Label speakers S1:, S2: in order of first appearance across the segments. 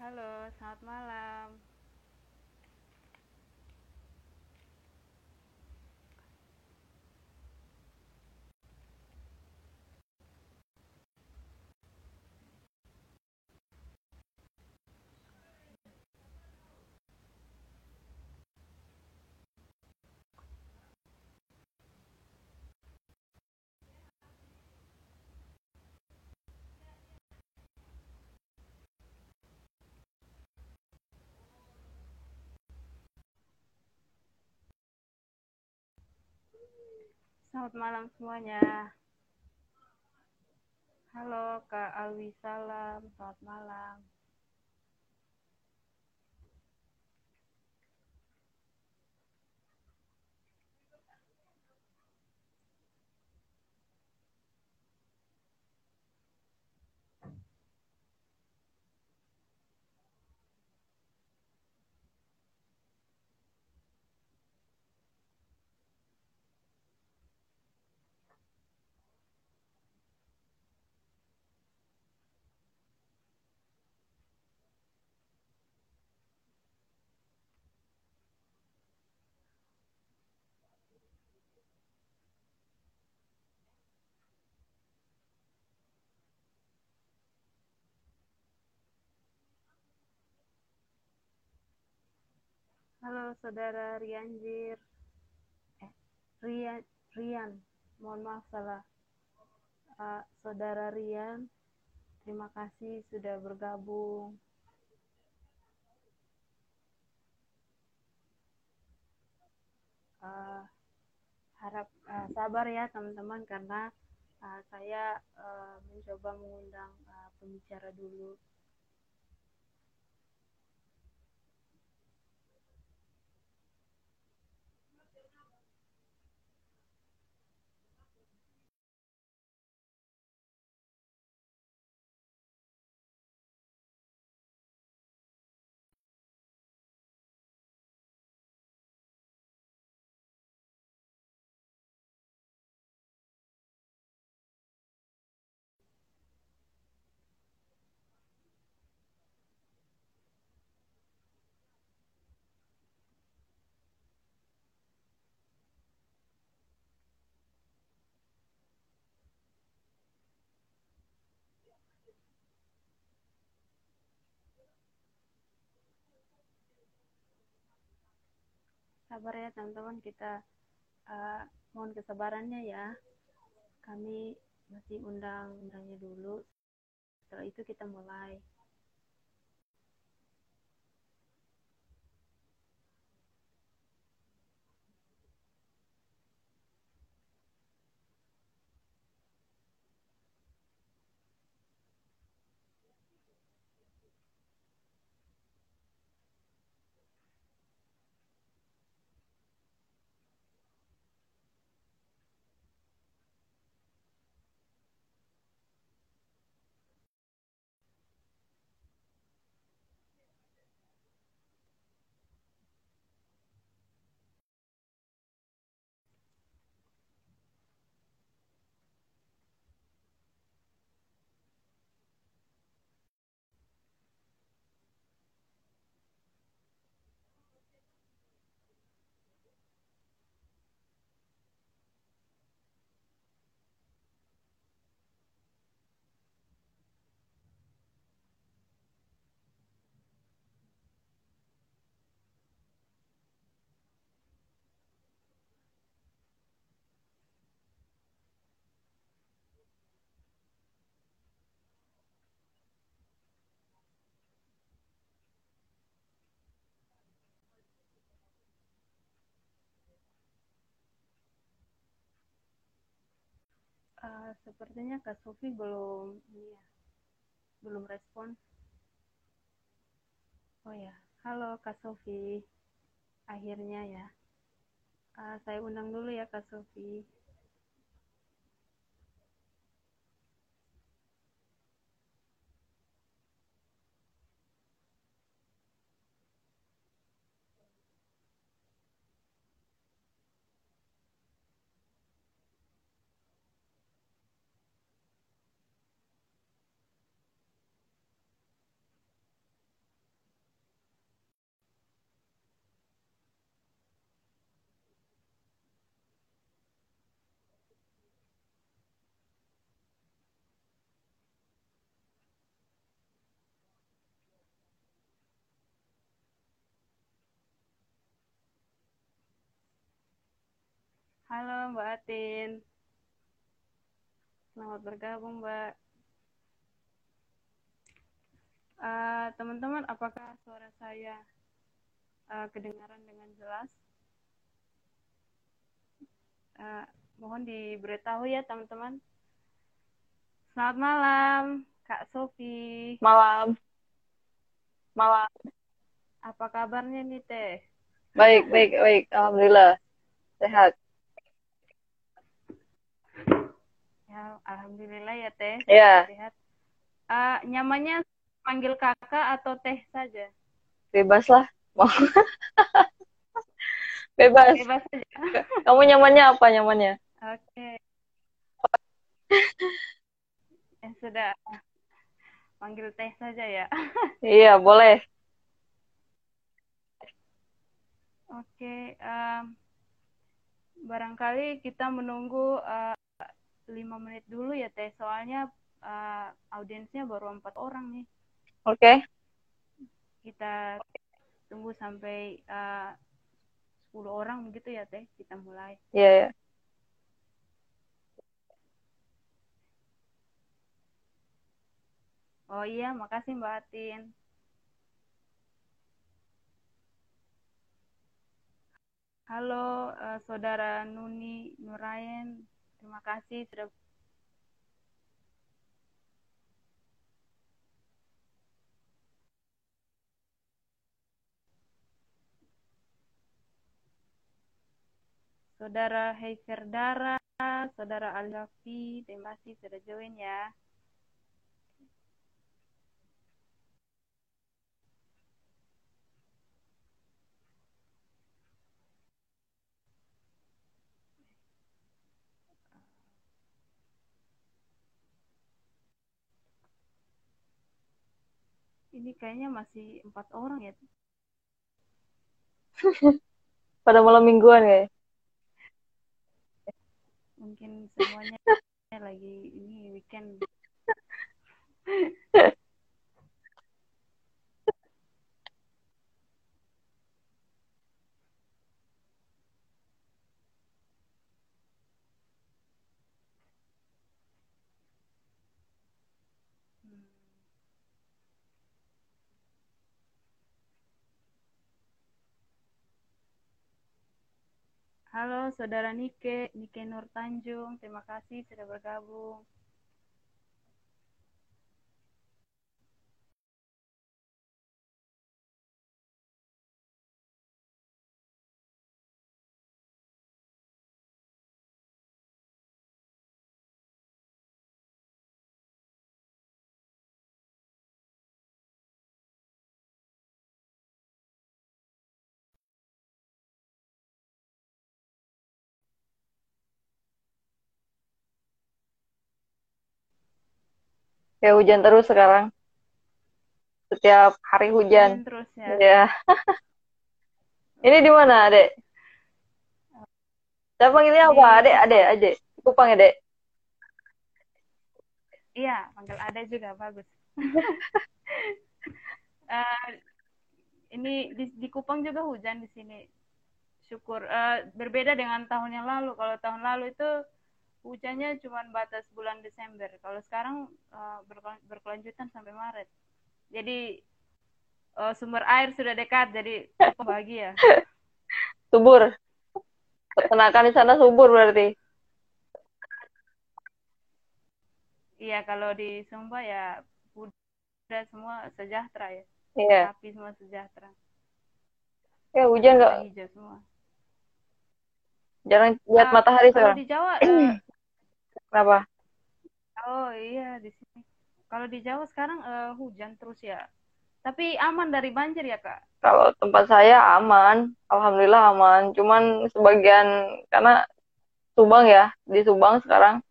S1: Halo, selamat malam. Selamat malam semuanya. Halo Kak Alwi Salam, selamat malam. Halo Saudara Rianjir. Eh, Rian, Rian. Mohon maaf salah. Uh, Saudara Rian, terima kasih sudah bergabung. Uh, harap uh, sabar ya teman-teman karena uh, saya uh, mencoba mengundang uh, pembicara dulu. Sabar ya teman-teman. Kita uh, mohon kesabarannya ya. Kami masih undang undangnya dulu. Setelah itu kita mulai Uh, sepertinya Kak Sofi belum ya, belum respon. Oh ya, halo Kak Sofi. Akhirnya ya. Uh, saya undang dulu ya Kak Sofi. Halo Mbak Atin. Selamat bergabung Mbak. Uh, teman-teman, uh, apakah suara saya uh, kedengaran dengan jelas? Uh, mohon diberitahu ya teman-teman. Selamat malam, Kak Sofi.
S2: Malam. Malam.
S1: Apa kabarnya nih Teh?
S2: Baik, baik, baik. Alhamdulillah. Sehat.
S1: Ya, alhamdulillah ya Teh.
S2: Ya.
S1: Sehat. Uh, nyamannya panggil kakak atau Teh saja?
S2: Bebas lah. Mau. Bebas.
S1: Bebas saja.
S2: Kamu nyamannya apa nyamannya?
S1: Oke. ya sudah. Panggil Teh saja ya.
S2: iya, boleh.
S1: Oke, um, barangkali kita menunggu uh, lima menit dulu ya Teh, soalnya uh, audiensnya baru empat orang nih.
S2: Oke. Okay.
S1: Kita tunggu sampai uh, 10 orang begitu ya Teh, kita mulai.
S2: Iya, yeah, yeah.
S1: Oh iya, makasih Mbak Atin. Halo, uh, Saudara Nuni Nurayen. Terima kasih sudah Saudara Heiferdara, Saudara Aljafi, terima kasih sudah join ya. Ini kayaknya masih empat orang ya.
S2: Pada malam mingguan ya?
S1: Mungkin semuanya lagi ini weekend. Halo Saudara Nike, Nike Nur Tanjung, terima kasih sudah bergabung.
S2: Ya hujan terus sekarang. Setiap hari hujan.
S1: hujan terus ya.
S2: Ya. Ini di mana, Adek? Saya panggilnya apa? Adek, Adek, Adek. Kupang ya, Dek?
S1: Iya, panggil Adek juga bagus. uh, ini di, di Kupang juga hujan di sini. Syukur. Uh, berbeda dengan tahun yang lalu. Kalau tahun lalu itu hujannya cuma batas bulan Desember. Kalau sekarang uh, berkelanjutan sampai Maret. Jadi uh, sumber air sudah dekat, jadi bahagia.
S2: Subur. Peternakan di sana subur berarti.
S1: Iya, kalau di Sumba ya udah semua sejahtera ya.
S2: Iya.
S1: Sapi semua sejahtera.
S2: Ya hujan nggak?
S1: Hijau semua.
S2: Jarang lihat uh, matahari
S1: kalau
S2: sekarang.
S1: di Jawa uh,
S2: Kenapa?
S1: Oh iya di sini. Kalau di Jawa sekarang uh, hujan terus ya. Tapi aman dari banjir ya kak?
S2: Kalau tempat saya aman, alhamdulillah aman. Cuman sebagian karena Subang ya, di Subang sekarang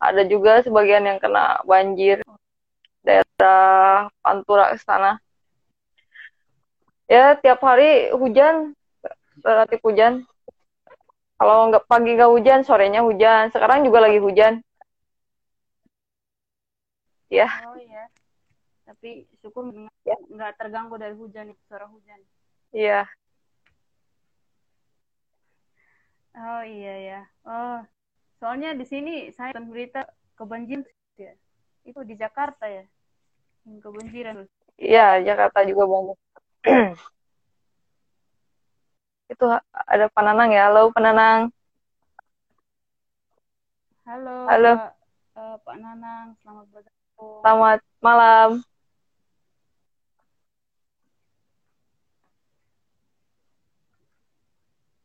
S2: ada juga sebagian yang kena banjir daerah Pantura ke sana. Ya tiap hari hujan, relatif hujan. Kalau nggak pagi nggak hujan, sorenya hujan. Sekarang juga lagi hujan. Ya.
S1: Oh iya. Tapi syukur ya. nggak terganggu dari hujan itu suara hujan.
S2: Iya.
S1: Oh iya ya. Oh, soalnya di sini saya berita kebanjiran ya. Itu di Jakarta ya. Yang kebanjiran.
S2: Iya, Jakarta juga banyak. Itu ada Pananang ya. Halo Pananang.
S1: Halo,
S2: Halo.
S1: Pak, eh, Pak Nanang, selamat bergabung.
S2: Selamat malam.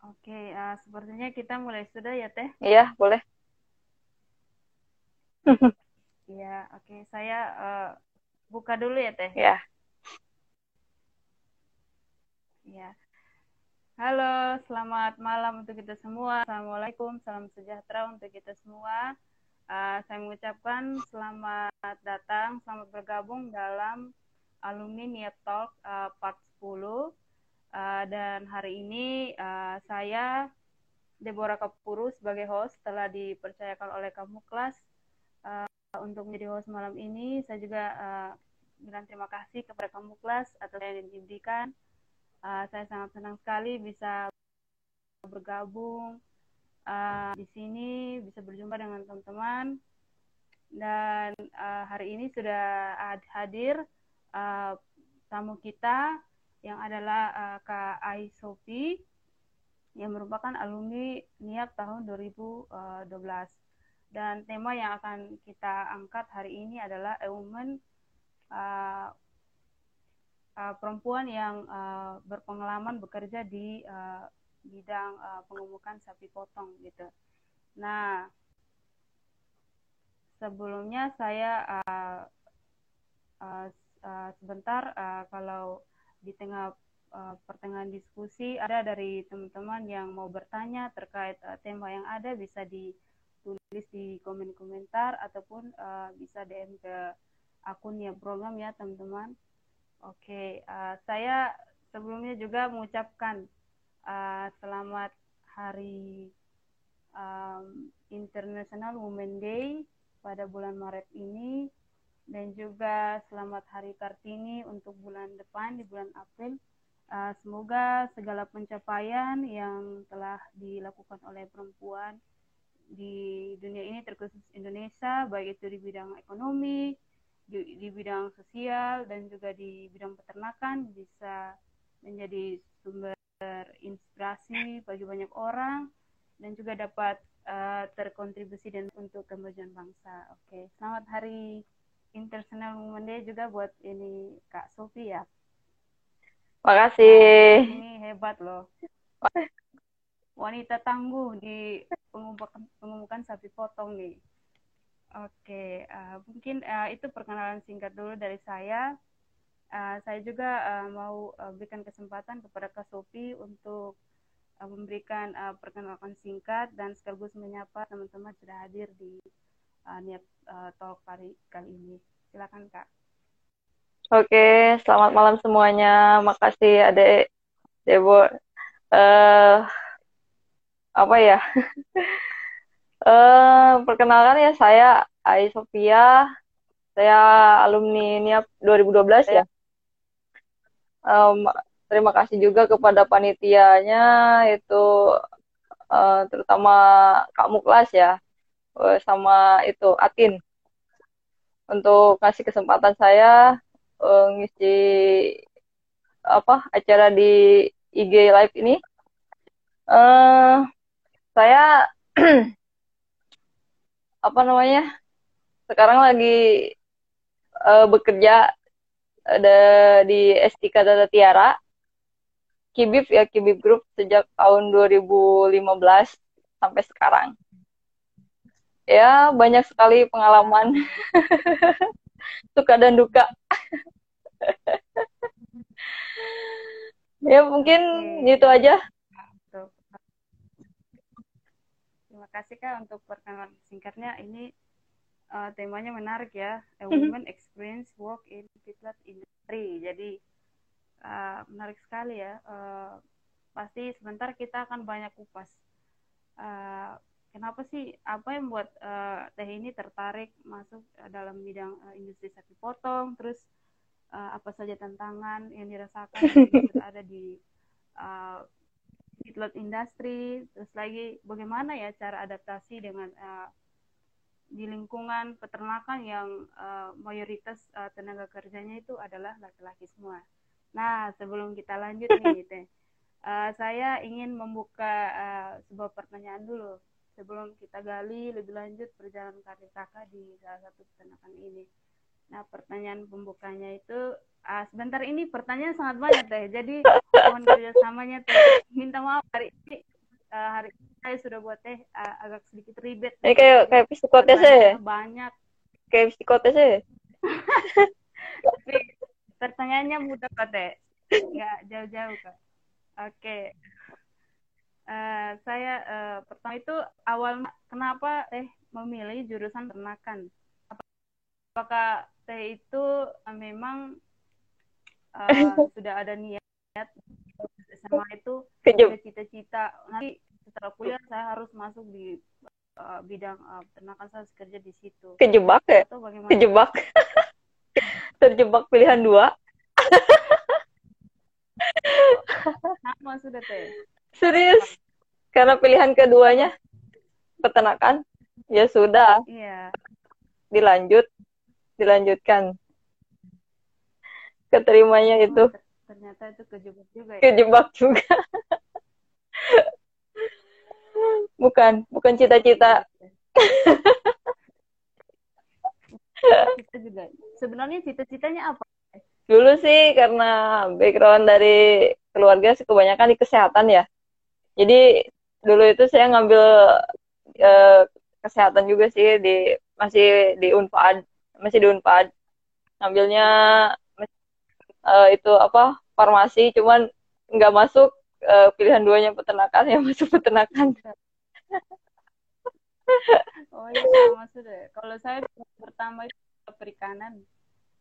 S1: Oke, eh, sepertinya kita mulai sudah ya Teh.
S2: Iya, boleh.
S1: Iya, oke. Saya eh, buka dulu ya Teh.
S2: Ya.
S1: Iya. Halo, selamat malam untuk kita semua. Assalamualaikum, salam sejahtera untuk kita semua. Eh, saya mengucapkan selamat datang, selamat bergabung dalam Alumni Niat Talk eh, Part 10. Eh, dan hari ini eh, saya, Deborah Kapuru, sebagai host telah dipercayakan oleh kamu kelas eh, untuk menjadi host malam ini. Saya juga eh, bilang terima kasih kepada kamu kelas atas yang diberikan. Uh, saya sangat senang sekali bisa bergabung uh, di sini, bisa berjumpa dengan teman-teman. Dan uh, hari ini sudah hadir uh, tamu kita yang adalah uh, Kak Ai Sofi yang merupakan alumni NIAP tahun 2012. Dan tema yang akan kita angkat hari ini adalah A Woman uh, perempuan yang uh, berpengalaman bekerja di uh, bidang uh, pengemukan sapi potong gitu. Nah, sebelumnya saya uh, uh, uh, sebentar uh, kalau di tengah uh, pertengahan diskusi ada dari teman-teman yang mau bertanya terkait uh, tema yang ada bisa ditulis di komen komentar ataupun uh, bisa DM ke akunnya program ya teman-teman. Oke, uh, saya sebelumnya juga mengucapkan uh, selamat Hari um, International Women Day pada bulan Maret ini dan juga selamat Hari Kartini untuk bulan depan di bulan April. Uh, semoga segala pencapaian yang telah dilakukan oleh perempuan di dunia ini terkhusus Indonesia, baik itu di bidang ekonomi, di, di bidang sosial dan juga di bidang peternakan bisa menjadi sumber inspirasi bagi banyak orang dan juga dapat uh, terkontribusi dan untuk kemajuan bangsa. Oke, okay. selamat Hari International Women Day juga buat ini Kak Sofi ya.
S2: Makasih.
S1: Ini hebat loh. Wanita tangguh di pengemukan sapi potong nih. Oke, uh, mungkin uh, itu perkenalan singkat dulu dari saya. Uh, saya juga uh, mau uh, berikan kesempatan kepada Kak Sofi untuk uh, memberikan uh, perkenalan singkat dan sekaligus menyapa teman-teman sudah hadir di uh, niat uh, talk kali kali ini. Silakan Kak.
S2: Oke, selamat malam semuanya. Makasih Adek Debo. Uh, apa ya? uh, perkenalkan ya saya Ai Sofia. Saya alumni NIAP 2012 ya. Um, terima kasih juga kepada panitianya itu uh, terutama Kak Muklas ya uh, sama itu Atin untuk kasih kesempatan saya uh, ngisi apa acara di IG live ini uh, saya apa namanya sekarang lagi uh, bekerja ada di S3 Tata Tiara Kibib ya Kibib Group sejak tahun 2015 sampai sekarang. Ya banyak sekali pengalaman. Suka dan duka. Ya mungkin gitu aja
S1: terima kasih kak untuk perkenalan singkatnya. Ini uh, temanya menarik ya. A woman experience work in fitness industry. Jadi uh, menarik sekali ya. Uh, pasti sebentar kita akan banyak kupas. Uh, kenapa sih apa yang membuat uh, teh ini tertarik masuk dalam bidang uh, industri sapi potong? Terus uh, apa saja tantangan yang dirasakan yang ada di uh, feedlot industri terus lagi bagaimana ya cara adaptasi dengan uh, di lingkungan peternakan yang uh, mayoritas uh, tenaga kerjanya itu adalah laki-laki semua. Nah, sebelum kita lanjut nih, Teh, uh, saya ingin membuka uh, sebuah pertanyaan dulu sebelum kita gali lebih lanjut perjalanan karir kakak di salah satu peternakan ini. Nah, pertanyaan pembukanya itu uh, sebentar ini pertanyaan sangat banyak teh. Jadi mohon kerjasamanya teh. Minta maaf hari ini uh, hari ini saya sudah buat teh uh, agak sedikit ribet.
S2: Ini kayak kayak psikotes ya.
S1: Banyak.
S2: Kayak psikotes ya.
S1: Tapi pertanyaannya mudah kok teh. Enggak jauh-jauh kok. Oke. Okay. Uh, saya uh, pertama itu awal kenapa teh memilih jurusan ternakan? Apakah teh itu uh, memang uh, sudah ada niat SMA itu cita-cita. Nanti setelah kuliah saya harus masuk di uh, bidang uh, peternakan saya kerja di situ.
S2: Kejebak ya? Kejebak. Terjebak pilihan dua.
S1: Sama sudah teh
S2: serius? Karena pilihan keduanya? Peternakan? Ya sudah.
S1: Iya.
S2: Dilanjut dilanjutkan. Keterimanya itu.
S1: ternyata itu kejebak juga ya?
S2: kejebak juga. Bukan bukan cita-cita.
S1: Cita juga. Sebenarnya cita-citanya apa?
S2: Dulu sih karena background dari keluarga sih kebanyakan di kesehatan ya. Jadi dulu itu saya ngambil eh, kesehatan juga sih di masih di Unpad masih di Unpad. Ngambilnya uh, itu apa farmasi cuman nggak masuk uh, pilihan duanya peternakan yang masuk peternakan.
S1: Oh iya sudah kalau saya pertama itu perikanan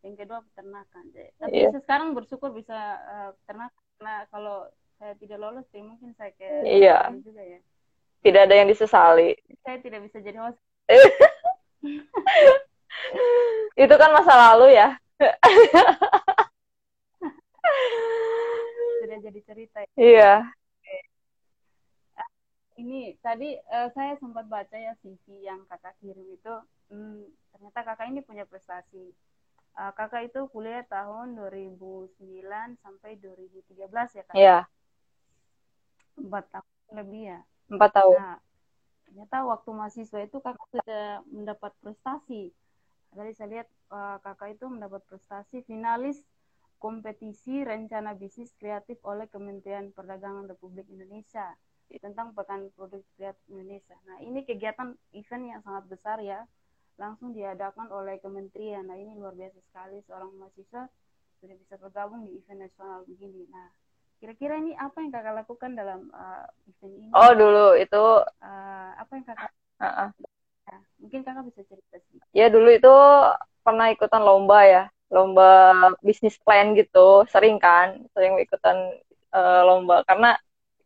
S1: yang kedua peternakan tapi yeah. sekarang bersyukur bisa uh, peternakan karena kalau saya tidak lolos ya mungkin saya ke
S2: iya. juga ya. Tidak ada yang disesali.
S1: Saya tidak bisa jadi host
S2: itu kan masa lalu ya.
S1: Sudah jadi cerita ya.
S2: iya.
S1: Ini tadi uh, saya sempat baca ya CV yang kakak kirim itu. Hmm, ternyata kakak ini punya prestasi. Uh, kakak itu kuliah tahun 2009 sampai 2013 ya kak?
S2: Iya.
S1: Empat tahun lebih ya?
S2: Empat tahun.
S1: Nah, ternyata waktu mahasiswa itu kakak sudah mendapat prestasi tadi saya lihat uh, kakak itu mendapat prestasi finalis kompetisi rencana bisnis kreatif oleh Kementerian Perdagangan Republik Indonesia tentang Pekan Produk Kreatif Indonesia. Nah, ini kegiatan event yang sangat besar ya, langsung diadakan oleh kementerian. Nah, ini luar biasa sekali seorang mahasiswa sudah bisa bergabung di event nasional begini. Nah, kira-kira ini apa yang kakak lakukan dalam uh, event ini?
S2: Oh, dulu itu
S1: uh, apa yang kakak?
S2: Uh -uh.
S1: Ya, mungkin kakak bisa cerita sih.
S2: Ya, dulu itu pernah ikutan lomba ya lomba bisnis plan gitu sering kan sering ikutan uh, lomba. Karena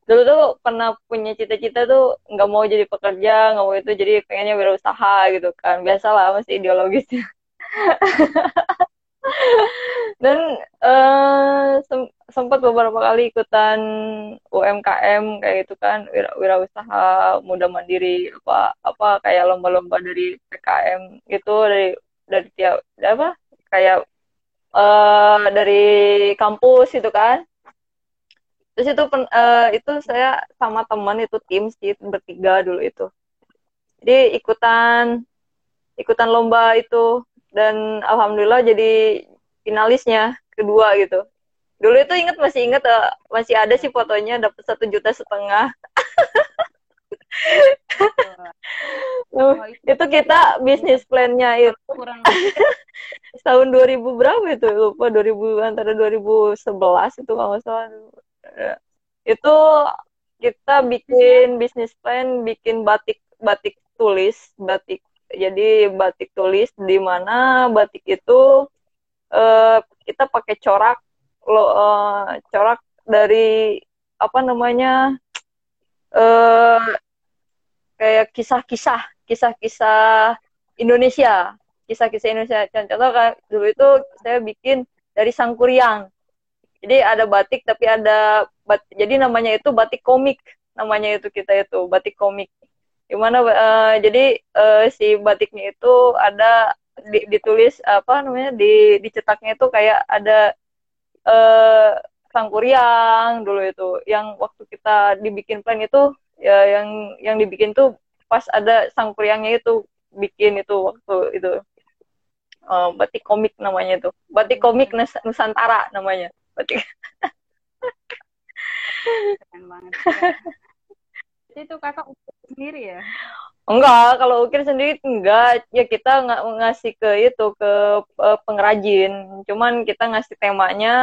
S2: dulu tuh pernah punya cita-cita tuh nggak mau jadi pekerja nggak mau itu jadi pengennya berusaha gitu kan. Biasalah masih ideologisnya dan uh, sem sempat beberapa kali ikutan UMKM kayak gitu kan wira wirausaha muda mandiri apa apa kayak lomba-lomba dari PKM gitu dari dari tiap apa kayak uh, dari kampus itu kan. Terus itu uh, itu saya sama teman itu tim sih bertiga dulu itu. Jadi ikutan ikutan lomba itu. Dan alhamdulillah jadi finalisnya kedua gitu. Dulu itu inget masih inget uh, masih ada sih fotonya dapat satu juta setengah. Oh, itu kita bisnis plannya itu. Kurang. Tahun 2000 berapa itu? Lupa 2000 antara 2011 itu kalau nggak salah. Itu kita bikin bisnis plan bikin batik batik tulis batik jadi batik tulis di mana batik itu uh, kita pakai corak lo uh, corak dari apa namanya uh, kayak kisah-kisah kisah-kisah Indonesia kisah-kisah Indonesia. Contoh kan dulu itu saya bikin dari Sangkuriang. Jadi ada batik tapi ada bat, jadi namanya itu batik komik. Namanya itu kita itu batik komik. Gimana uh, jadi uh, si batiknya itu ada di, ditulis apa namanya di dicetaknya itu kayak ada uh, sangkuriang dulu itu. Yang waktu kita dibikin plan itu ya yang yang dibikin tuh pas ada sangkuriangnya itu bikin itu waktu itu. Uh, batik komik namanya itu. Batik komik Nusantara namanya. Batik.
S1: Keren banget itu kakak ukir sendiri ya?
S2: Enggak kalau ukir sendiri enggak. Ya kita nggak ngasih ke itu ke uh, pengrajin. Cuman kita ngasih temanya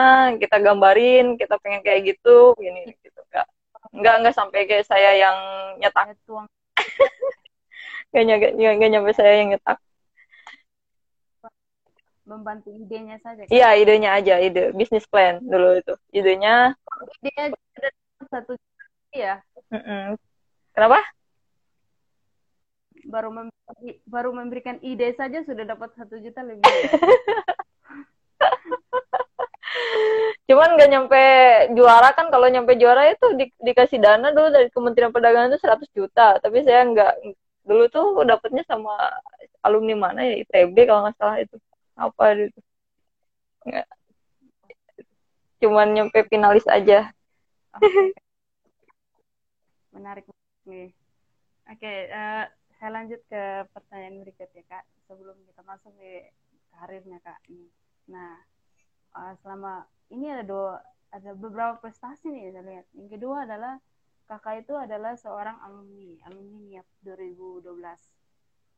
S2: kita gambarin kita pengen kayak gitu gini gitu enggak enggak enggak sampai kayak saya yang nyetak. Tuang. Gak, gak, gak nyampe saya yang nyetak.
S1: Membantu idenya saja
S2: kan? iya idenya aja ide bisnis plan dulu itu. Idenya
S1: idenya satu ya? Mm -mm.
S2: Kenapa?
S1: Baru memberi, baru memberikan ide saja sudah dapat satu juta lebih.
S2: Cuman nggak nyampe juara kan kalau nyampe juara itu di, dikasih dana dulu dari Kementerian Perdagangan itu 100 juta. Tapi saya nggak dulu tuh dapatnya sama alumni mana ya? ITB kalau nggak salah itu. Apa itu? Nggak. Cuman nyampe finalis aja.
S1: Menarik nih oke okay, uh, eh, saya lanjut ke pertanyaan berikutnya kak. Sebelum kita masuk di karirnya kak ini. Nah uh, selama ini ada dua ada beberapa prestasi nih saya lihat. Yang kedua adalah kakak itu adalah seorang alumni alumni NIAP 2012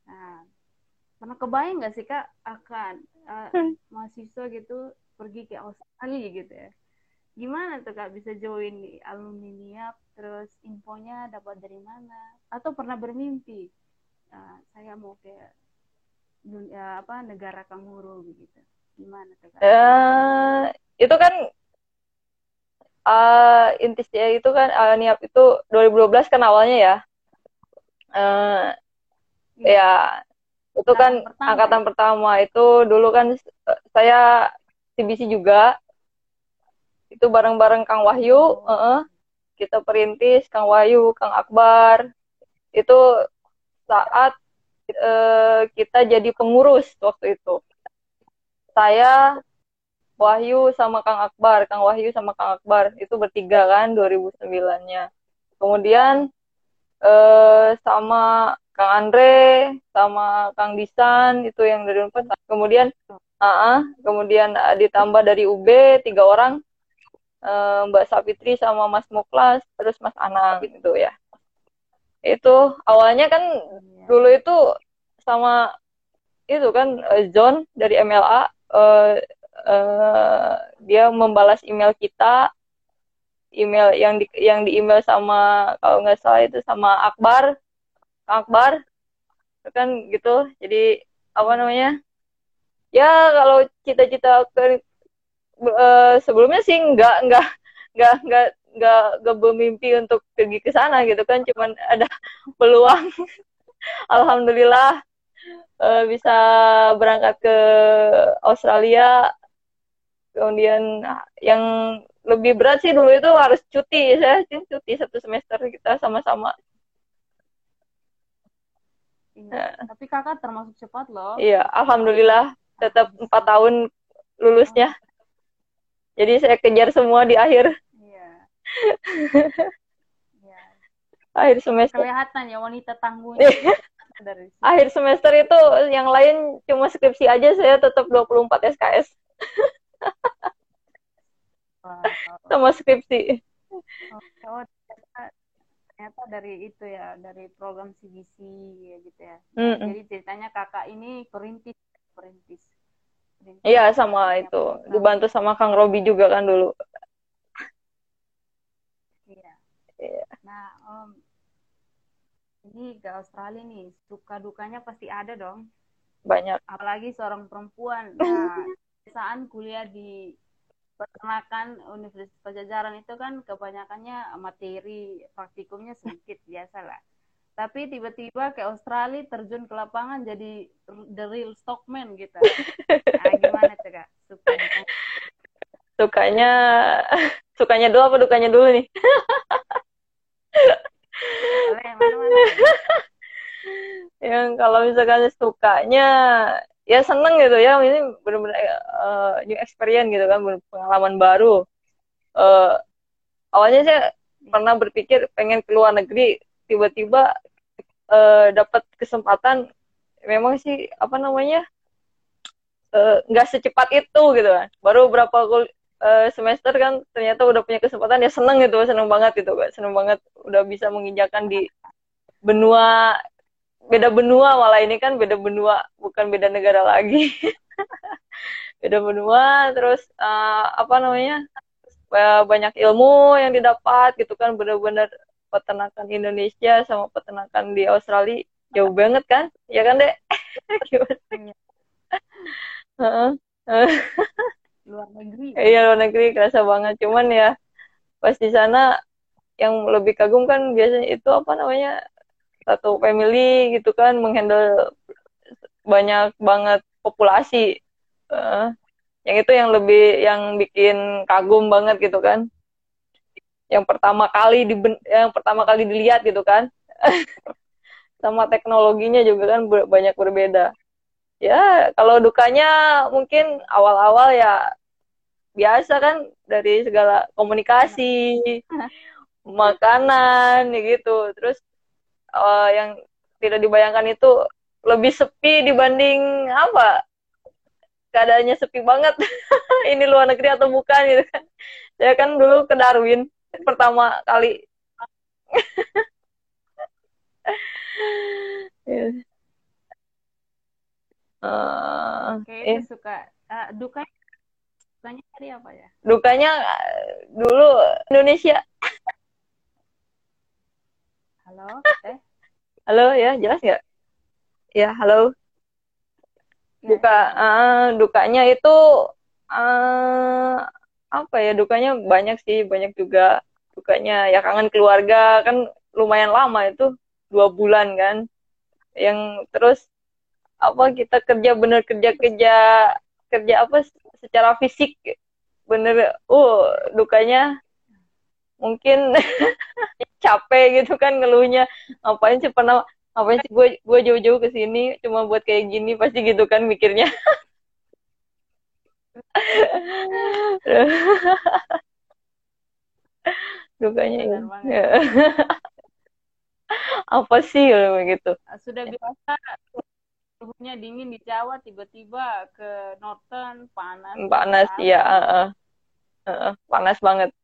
S1: nah pernah kebayang nggak sih kak akan uh, mahasiswa gitu pergi ke Australia gitu ya? Gimana tuh kak bisa join di alumni NIAP terus infonya dapat dari mana atau pernah bermimpi uh, saya mau ke dunia apa negara kanguru begitu gimana tuh kak?
S2: Uh, itu kan uh, intisnya itu kan uh, niat itu 2012 kan awalnya ya. Uh, ya. ya itu kan pertama, angkatan ya? pertama itu dulu kan saya CBC juga itu bareng-bareng Kang Wahyu oh. uh -uh, kita perintis Kang Wahyu Kang Akbar itu saat uh, kita jadi pengurus waktu itu saya Wahyu sama Kang Akbar, Kang Wahyu sama Kang Akbar itu bertiga kan 2009-nya. Kemudian eh, sama Kang Andre sama Kang Disan itu yang dari Unpad. Kemudian uh, uh, kemudian uh, ditambah dari UB tiga orang Mbak Sapitri sama Mas Muklas terus Mas Anang gitu ya. Itu awalnya kan dulu itu sama itu kan uh, John dari MLA uh, uh, dia membalas email kita. Email yang di yang di email sama kalau nggak salah itu sama Akbar Akbar kan gitu. Jadi apa namanya? Ya kalau cita-cita uh, sebelumnya sih nggak nggak nggak nggak nggak nggak bermimpi untuk pergi ke sana gitu kan. Cuman ada peluang. Alhamdulillah uh, bisa berangkat ke Australia. Kemudian yang lebih berat sih dulu itu harus cuti. Saya sih cuti satu semester kita sama-sama.
S1: Iya. tapi kakak termasuk cepat loh.
S2: Iya alhamdulillah tetap empat tahun lulusnya jadi saya kejar semua di akhir. Iya. iya. akhir semester.
S1: Kelihatan ya wanita tangguh
S2: dari akhir semester itu yang lain cuma skripsi aja saya tetap 24 SKS sama skripsi.
S1: Oh, ternyata, dari itu ya dari program CBC ya gitu ya. Mm -mm. jadi ceritanya kakak ini perintis perintis,
S2: iya sama itu. Dibantu sama Kang Robi juga kan dulu.
S1: Iya. Yeah. nah om ini ke Australia nih suka dukanya pasti ada dong.
S2: Banyak.
S1: Apalagi seorang perempuan. Nah saat kuliah di peternakan Universitas Pajajaran itu kan kebanyakannya materi praktikumnya sedikit biasa lah tapi tiba-tiba ke Australia terjun ke lapangan jadi the real stockman gitu. Nah, gimana tuh kak? Suka
S2: sukanya sukanya dulu apa dukanya dulu nih?
S1: Boleh mana-mana.
S2: Yang kalau misalkan sukanya ya seneng gitu ya. Ini benar-benar uh, new experience gitu kan pengalaman baru. Uh, awalnya saya pernah berpikir pengen ke luar negeri tiba-tiba uh, dapat kesempatan memang sih apa namanya nggak uh, secepat itu gitu kan. Baru berapa uh, semester kan ternyata udah punya kesempatan ya seneng gitu seneng banget gitu kan seneng banget udah bisa menginjakan di benua beda benua malah ini kan beda benua bukan beda negara lagi. Beda benua terus uh, apa namanya banyak ilmu yang didapat gitu kan benar-benar peternakan Indonesia sama peternakan di Australia jauh banget kan? Ya kan dek?
S1: Luar negeri.
S2: Iya luar negeri kerasa banget. Cuman ya pas di sana yang lebih kagum kan biasanya itu apa namanya satu family gitu kan menghandle banyak banget populasi. Uh, yang itu yang lebih yang bikin kagum banget gitu kan yang pertama kali di yang pertama kali dilihat gitu kan. Sama teknologinya juga kan banyak berbeda. Ya kalau dukanya mungkin awal-awal ya biasa kan dari segala komunikasi makanan gitu. Terus uh, yang tidak dibayangkan itu lebih sepi dibanding apa? Keadaannya sepi banget. Ini luar negeri atau bukan gitu kan. Saya kan dulu ke Darwin pertama kali
S1: yeah. uh, Oke, okay, eh. suka uh, dukanya Dukanya hari apa ya?
S2: Dukanya dulu Indonesia.
S1: Halo, eh?
S2: Halo ya, jelas nggak? Ya, halo. Duka, uh, dukanya itu uh, apa ya? Dukanya banyak sih, banyak juga. Dukanya ya kangen keluarga kan lumayan lama itu dua bulan kan. Yang terus apa kita kerja bener kerja kerja kerja apa secara fisik bener uh dukanya mungkin capek gitu kan ngeluhnya ngapain sih pernah ngapain sih gue gue jauh-jauh ke sini cuma buat kayak gini pasti gitu kan mikirnya dukanya ya. apa sih begitu?
S1: Sudah biasa. Suhunya dingin di Jawa tiba-tiba ke Northern panas.
S2: Panas iya uh, uh, uh, panas banget.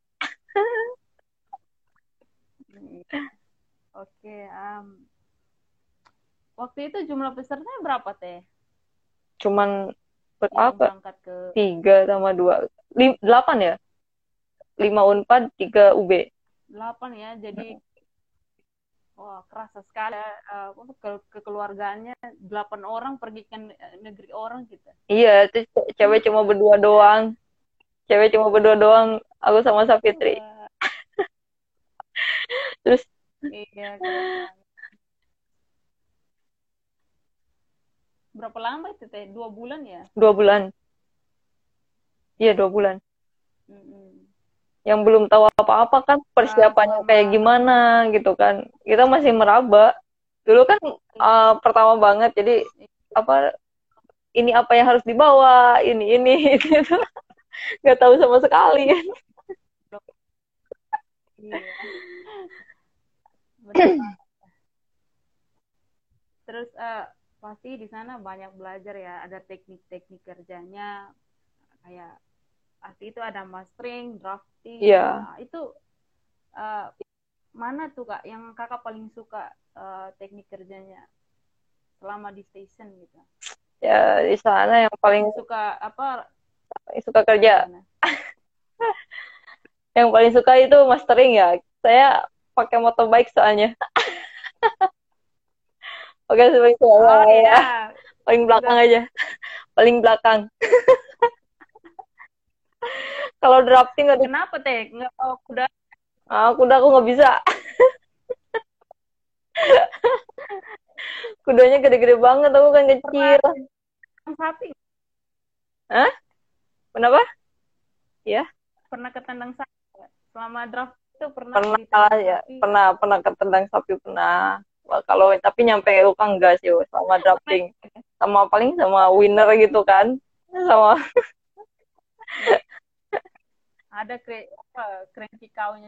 S1: Oke okay, um, waktu itu jumlah peserta berapa teh?
S2: Cuman berapa ke... tiga sama dua Lim, delapan ya lima unpad tiga ub
S1: delapan ya jadi Wah, kerasa sekali uh, ke kekeluargaannya delapan orang pergi ke negeri orang kita.
S2: Iya, itu cewek cuma berdua doang. Cewek cuma berdua doang, aku sama Safitri. Iya. Terus Iya,
S1: Berapa lama itu teh? Dua bulan ya?
S2: Dua bulan. Iya, dua bulan. Mm -hmm yang belum tahu apa-apa kan persiapannya kayak gimana gitu kan kita masih meraba dulu kan uh, pertama banget jadi apa ini apa yang harus dibawa ini ini gitu nggak tahu sama sekali
S1: iya. terus uh, pasti di sana banyak belajar ya ada teknik-teknik kerjanya kayak arti itu ada mastering, drafting.
S2: Iya.
S1: Nah, itu uh, mana tuh kak yang kakak paling suka uh, teknik kerjanya selama di station gitu?
S2: Ya di sana yang paling
S1: suka apa?
S2: Suka kerja. yang paling suka itu mastering ya. Saya pakai motorbike soalnya. Oke sebagai oh, ya. Paling belakang aja. Paling belakang. Kalau drafting nggak
S1: kenapa teh nggak tahu kuda
S2: ah kuda aku nggak bisa kudanya gede-gede banget aku kan kecil
S1: sapi
S2: Hah? Kenapa? ya
S1: pernah ketendang sapi selama draft itu pernah
S2: pernah ya sapi. pernah pernah ketendang sapi pernah kalau tapi nyampe luka enggak sih sama drafting sama paling sama winner gitu kan sama
S1: ada kre apa cranky cow-nya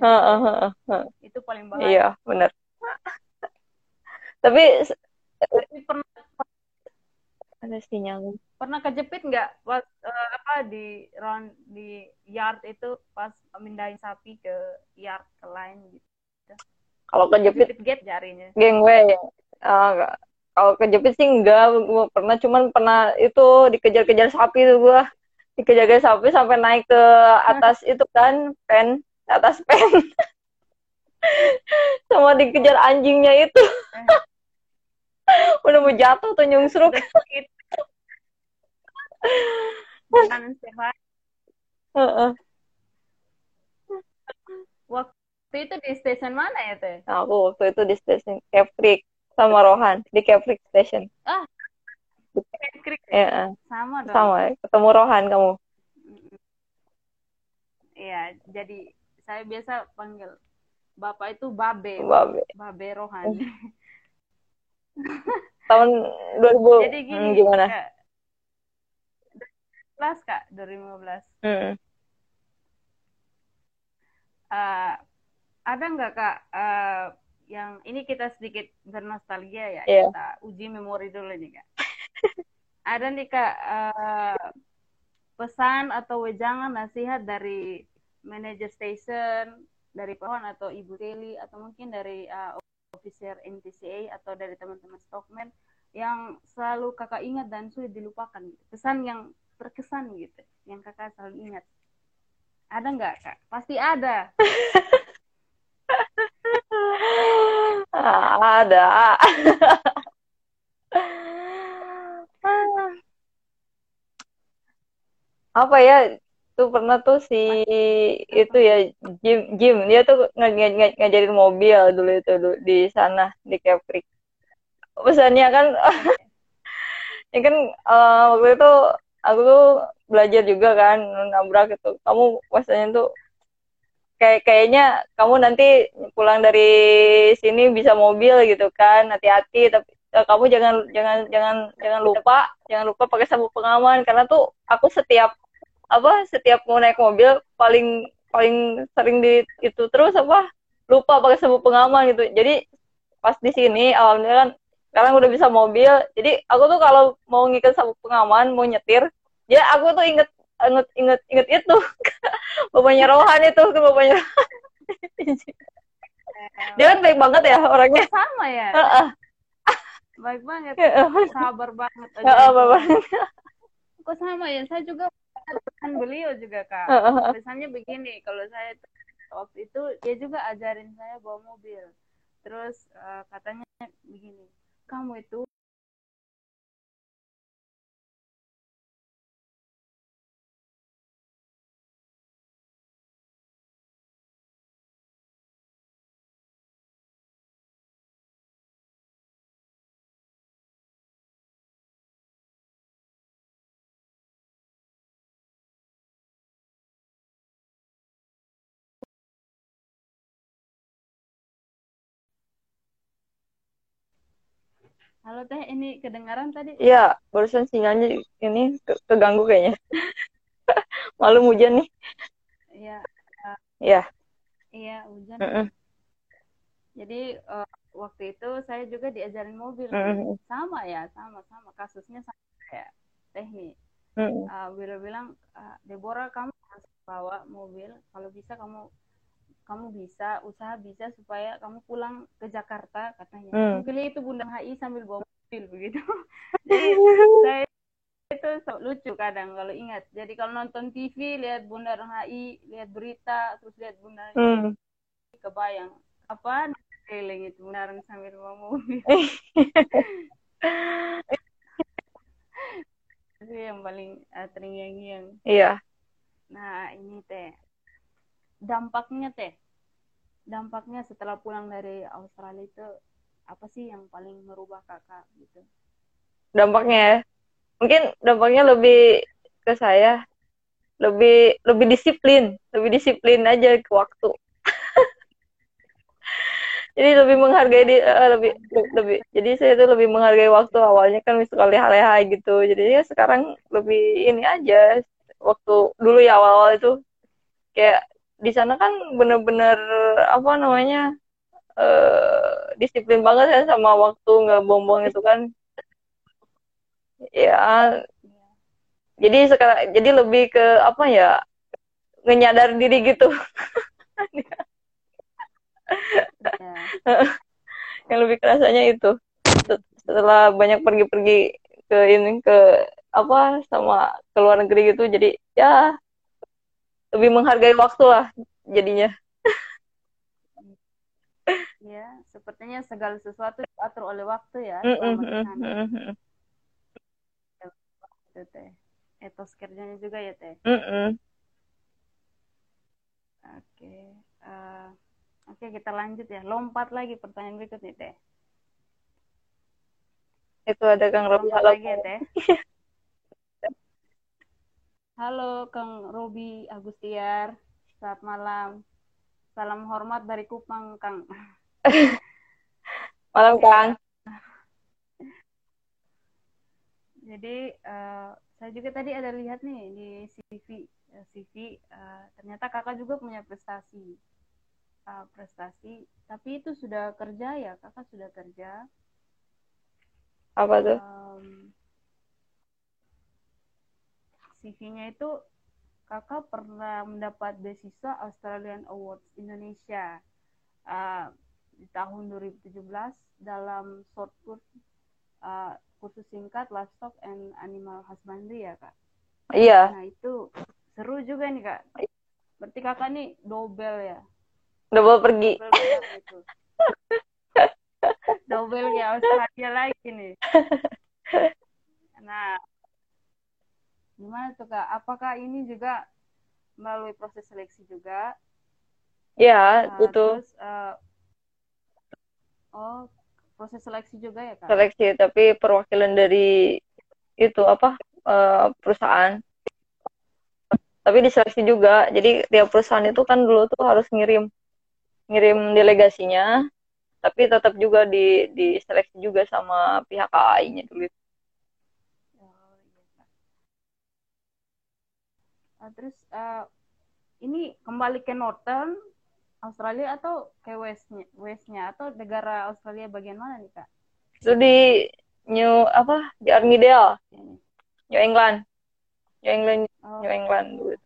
S1: itu paling bahaya.
S2: Iya benar tapi, tapi
S1: pernah
S2: ada sinyal
S1: pernah kejepit nggak pas uh, apa di round di yard itu pas mindahin sapi ke yard ke lain gitu
S2: kalau kejepit
S1: get jarinya.
S2: Geng gue uh, kalau kejepit sih enggak gue pernah cuman pernah itu dikejar-kejar sapi tuh gue dikejar-kejar sapi sampai naik ke atas itu kan pen atas pen. Sama dikejar anjingnya itu. Udah mau jatuh tuh nyungsruk
S1: waktu itu di stasiun mana ya teh
S2: aku waktu itu di stasiun Kefrik sama Rohan di Kefrik Station
S1: ah
S2: ya.
S1: Sama dong.
S2: Sama, ketemu Rohan kamu.
S1: Iya, jadi saya biasa panggil Bapak itu Babe.
S2: Babe.
S1: Babe Rohan.
S2: Tahun 2000
S1: Jadi gini,
S2: hmm, gimana?
S1: Kak, 2015 Kak, 2015.
S2: Hmm.
S1: Uh, ada nggak Kak uh, yang ini kita sedikit bernostalgia ya,
S2: yeah.
S1: kita uji memori dulu nih Kak. ada nih kak uh, pesan atau wejangan nasihat dari manajer station dari pohon atau ibu Kelly atau mungkin dari uh, officer NTCA atau dari teman-teman stockman yang selalu kakak ingat dan sulit dilupakan pesan yang berkesan gitu yang kakak selalu ingat ada nggak kak pasti ada
S2: ada. Apa ya tuh pernah tuh si itu ya Jim Jim dia tuh ng ng ng ngajarin mobil dulu itu dulu, di sana di Keprik. Pesannya kan ya kan uh, waktu itu aku tuh belajar juga kan nabrak itu. Kamu pesannya tuh kayak kayaknya kamu nanti pulang dari sini bisa mobil gitu kan hati-hati. Tapi uh, kamu jangan jangan jangan jangan lupa jangan lupa pakai sabuk pengaman. Karena tuh aku setiap apa setiap mau naik mobil paling paling sering di itu terus apa lupa pakai sabuk pengaman gitu. Jadi pas di sini alhamdulillah kan sekarang udah bisa mobil. Jadi aku tuh kalau mau ngikat sabuk pengaman mau nyetir ya aku tuh inget inget inget inget itu bapaknya Rohan itu ke bapaknya dia kan baik banget ya orangnya.
S1: Sama ya? Baik banget. Sabar banget
S2: aja. banget.
S1: Kok sama ya? Saya juga pesan beliau juga kak. Pesannya begini kalau saya waktu itu dia juga ajarin saya bawa mobil. Terus uh, katanya begini kamu itu Halo Teh, ini kedengaran tadi?
S2: Iya, barusan sinyalnya ini ke keganggu kayaknya. Malu hujan nih.
S1: Iya.
S2: Iya.
S1: Iya, hujan.
S2: Mm -mm.
S1: Jadi uh, waktu itu saya juga diajarin mobil.
S2: Mm -mm.
S1: Sama ya, sama-sama. Kasusnya sama kayak Teh nih.
S2: Mm -mm.
S1: Uh, bilang, uh, Deborah kamu harus bawa mobil. Kalau bisa kamu kamu bisa usaha bisa supaya kamu pulang ke Jakarta katanya. Hmm. pilih itu Bunda HI sambil bawa mobil begitu. Jadi saya itu so, lucu kadang kalau ingat. Jadi kalau nonton TV lihat Bunda HI lihat berita terus lihat Bunda hmm. kebayang. Apa keliling itu Bunda sambil bawa mobil? Itu yang paling uh, terngiang-ngiang.
S2: Iya.
S1: Nah ini teh dampaknya teh. Dampaknya setelah pulang dari Australia itu apa sih yang paling merubah kakak gitu?
S2: Dampaknya ya? Mungkin dampaknya lebih ke saya lebih lebih disiplin lebih disiplin aja ke waktu. Jadi lebih menghargai di uh, lebih lebih jadi saya itu lebih menghargai waktu awalnya kan sekali leha gitu. Jadi ya sekarang lebih ini aja waktu dulu ya awal-awal itu kayak di sana kan bener-bener apa namanya uh, disiplin banget ya sama waktu nggak bombong itu kan. Ya jadi sekarang jadi lebih ke apa ya ngenyadar diri gitu. Yang lebih kerasanya itu. Setelah banyak pergi-pergi ke ini ke apa sama ke luar negeri gitu jadi ya lebih menghargai waktu lah jadinya
S1: ya sepertinya segala sesuatu diatur oleh waktu ya mm itu teh etos kerjanya juga ya teh mm -mm. oke okay. uh, eh, Oke, kita lanjut ya. Lompat lagi pertanyaan berikutnya, Teh.
S2: Itu ada Kang Robi.
S1: Halo. lagi ya, Teh. Halo, Kang Robi Agustiar. Selamat malam. Salam hormat dari Kupang, Kang.
S2: malam, Kang.
S1: Jadi, uh, saya juga tadi ada lihat nih di CV. CV, uh, ternyata kakak juga punya prestasi uh, prestasi tapi itu sudah kerja ya kakak sudah kerja
S2: apa tuh um,
S1: CV-nya itu kakak pernah mendapat beasiswa Australian Awards Indonesia uh, di tahun 2017 dalam short course uh, kursus singkat livestock and animal husbandry ya kak?
S2: Iya.
S1: Nah itu seru juga nih kak. Berarti kakak nih double ya?
S2: Double pergi.
S1: Double ya Australia lagi nih. Nah gimana tuh kak? Apakah ini juga melalui proses seleksi juga?
S2: Ya uh, itu. terus, uh,
S1: oh proses seleksi juga ya kak?
S2: Seleksi tapi perwakilan dari itu apa uh, perusahaan. Tapi diseleksi juga. Jadi tiap perusahaan itu kan dulu tuh harus ngirim ngirim delegasinya tapi tetap juga di diseleksi juga sama pihak KAI-nya dulu.
S1: Oh, Uh, terus uh, ini kembali ke Northern Australia atau ke Westnya, Westnya atau negara Australia bagian mana nih kak?
S2: Itu di New apa di Armidale, New England, New England, oh. New England dulu.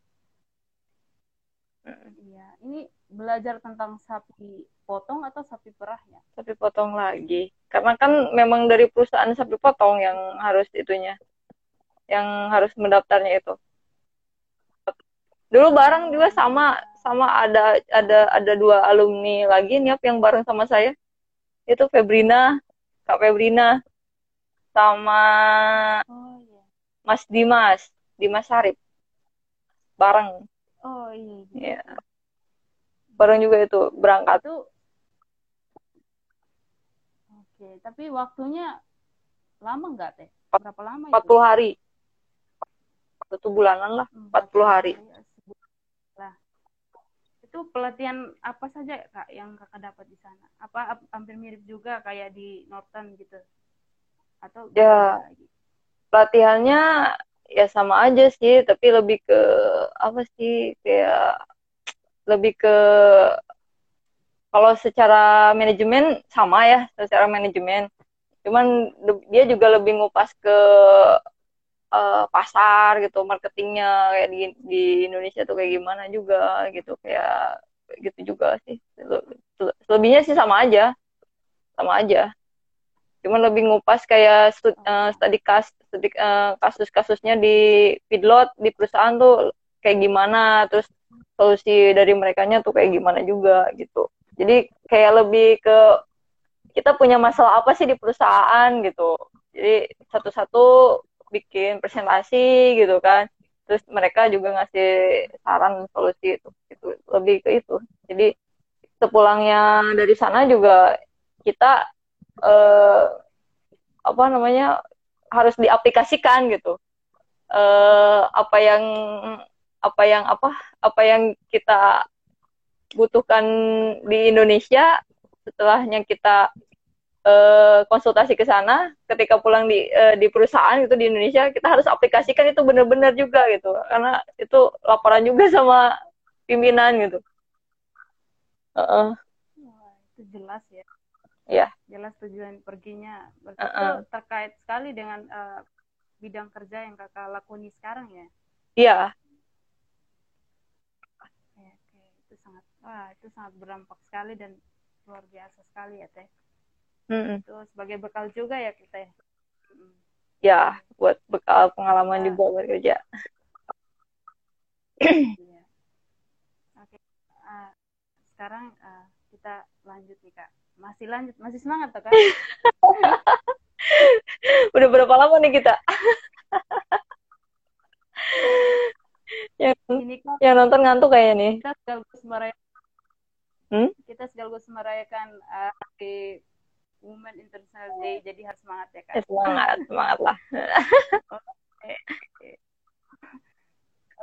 S1: Iya, ini belajar tentang sapi potong atau sapi perahnya?
S2: Sapi potong lagi. Karena kan memang dari perusahaan sapi potong yang harus itunya. Yang harus mendaftarnya itu. Dulu bareng juga sama sama ada ada ada dua alumni lagi nih yang bareng sama saya. Itu Febrina, Kak Febrina sama oh, iya. Mas Dimas, Dimas Sarip. Bareng.
S1: Oh iya.
S2: Iya bareng juga itu berangkat tuh
S1: oke tapi waktunya lama nggak teh
S2: berapa lama 40 itu? hari satu bulanan lah 40, 40 hari
S1: lah itu pelatihan apa saja kak yang kakak dapat di sana? Apa hampir mirip juga kayak di Norton gitu? Atau
S2: ya. pelatihannya ya sama aja sih tapi lebih ke apa sih kayak lebih ke kalau secara manajemen sama ya secara manajemen. Cuman dia juga lebih ngupas ke uh, pasar gitu marketingnya kayak di di Indonesia tuh kayak gimana juga gitu kayak gitu juga sih. Selebihnya sih sama aja sama aja. Cuman lebih ngupas kayak stud, uh, studi kas studi, uh, kasus-kasusnya di feedlot di perusahaan tuh kayak gimana terus solusi dari mereka tuh kayak gimana juga gitu. Jadi kayak lebih ke kita punya masalah apa sih di perusahaan gitu. Jadi satu-satu bikin presentasi gitu kan. Terus mereka juga ngasih saran solusi itu itu lebih ke itu. Jadi sepulangnya dari sana juga kita eh, apa namanya harus diaplikasikan gitu. Eh, apa yang apa yang apa apa yang kita butuhkan di Indonesia setelahnya kita uh, konsultasi ke sana ketika pulang di uh, di perusahaan itu di Indonesia kita harus aplikasikan itu benar-benar juga gitu. Karena itu laporan juga sama pimpinan gitu. Uh -uh.
S1: itu jelas ya.
S2: Ya
S1: jelas tujuan perginya. Berarti uh -uh. terkait sekali dengan uh, bidang kerja yang kakak lakoni sekarang ya?
S2: Iya.
S1: Itu sangat wah itu sangat berdampak sekali dan luar biasa sekali ya teh itu sebagai bekal juga ya kita ya
S2: ya buat bekal pengalaman ya. juga bekerja
S1: iya. oke uh, sekarang uh, kita lanjut nih kak masih lanjut masih semangat tuh kak
S2: Udah berapa lama nih kita? yang Ini kan, yang nonton ngantuk kayaknya nih.
S1: Kita sekaligus merayakan
S2: hmm?
S1: kita sekaligus merayakan uh, di Women International Day jadi harus semangat ya kak.
S2: Eh, semangat, semangat lah.
S1: Oke, okay.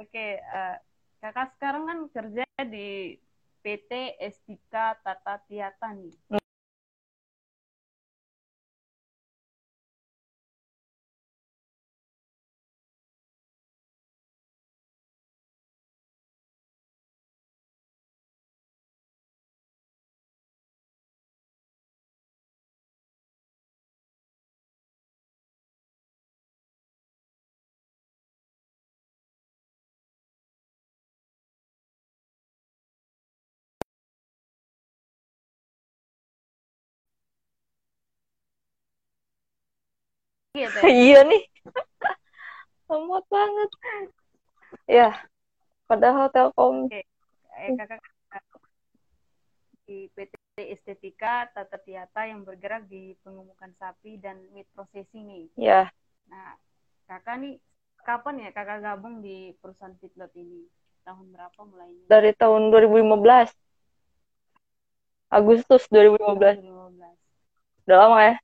S1: okay, uh, kakak sekarang kan kerja di PT Estika Tata Tiata nih.
S2: Gitu ya? iya nih lemot banget ya padahal telkom
S1: Oke. Eh, kakak di PT Estetika Tata Tiata yang bergerak di pengemukan sapi dan meat processing nih.
S2: Ya.
S1: Nah, kakak nih kapan ya kakak gabung di perusahaan feedlot ini? Tahun berapa mulainya?
S2: Dari tahun 2015. Agustus 2015. 2015. Udah lama ya?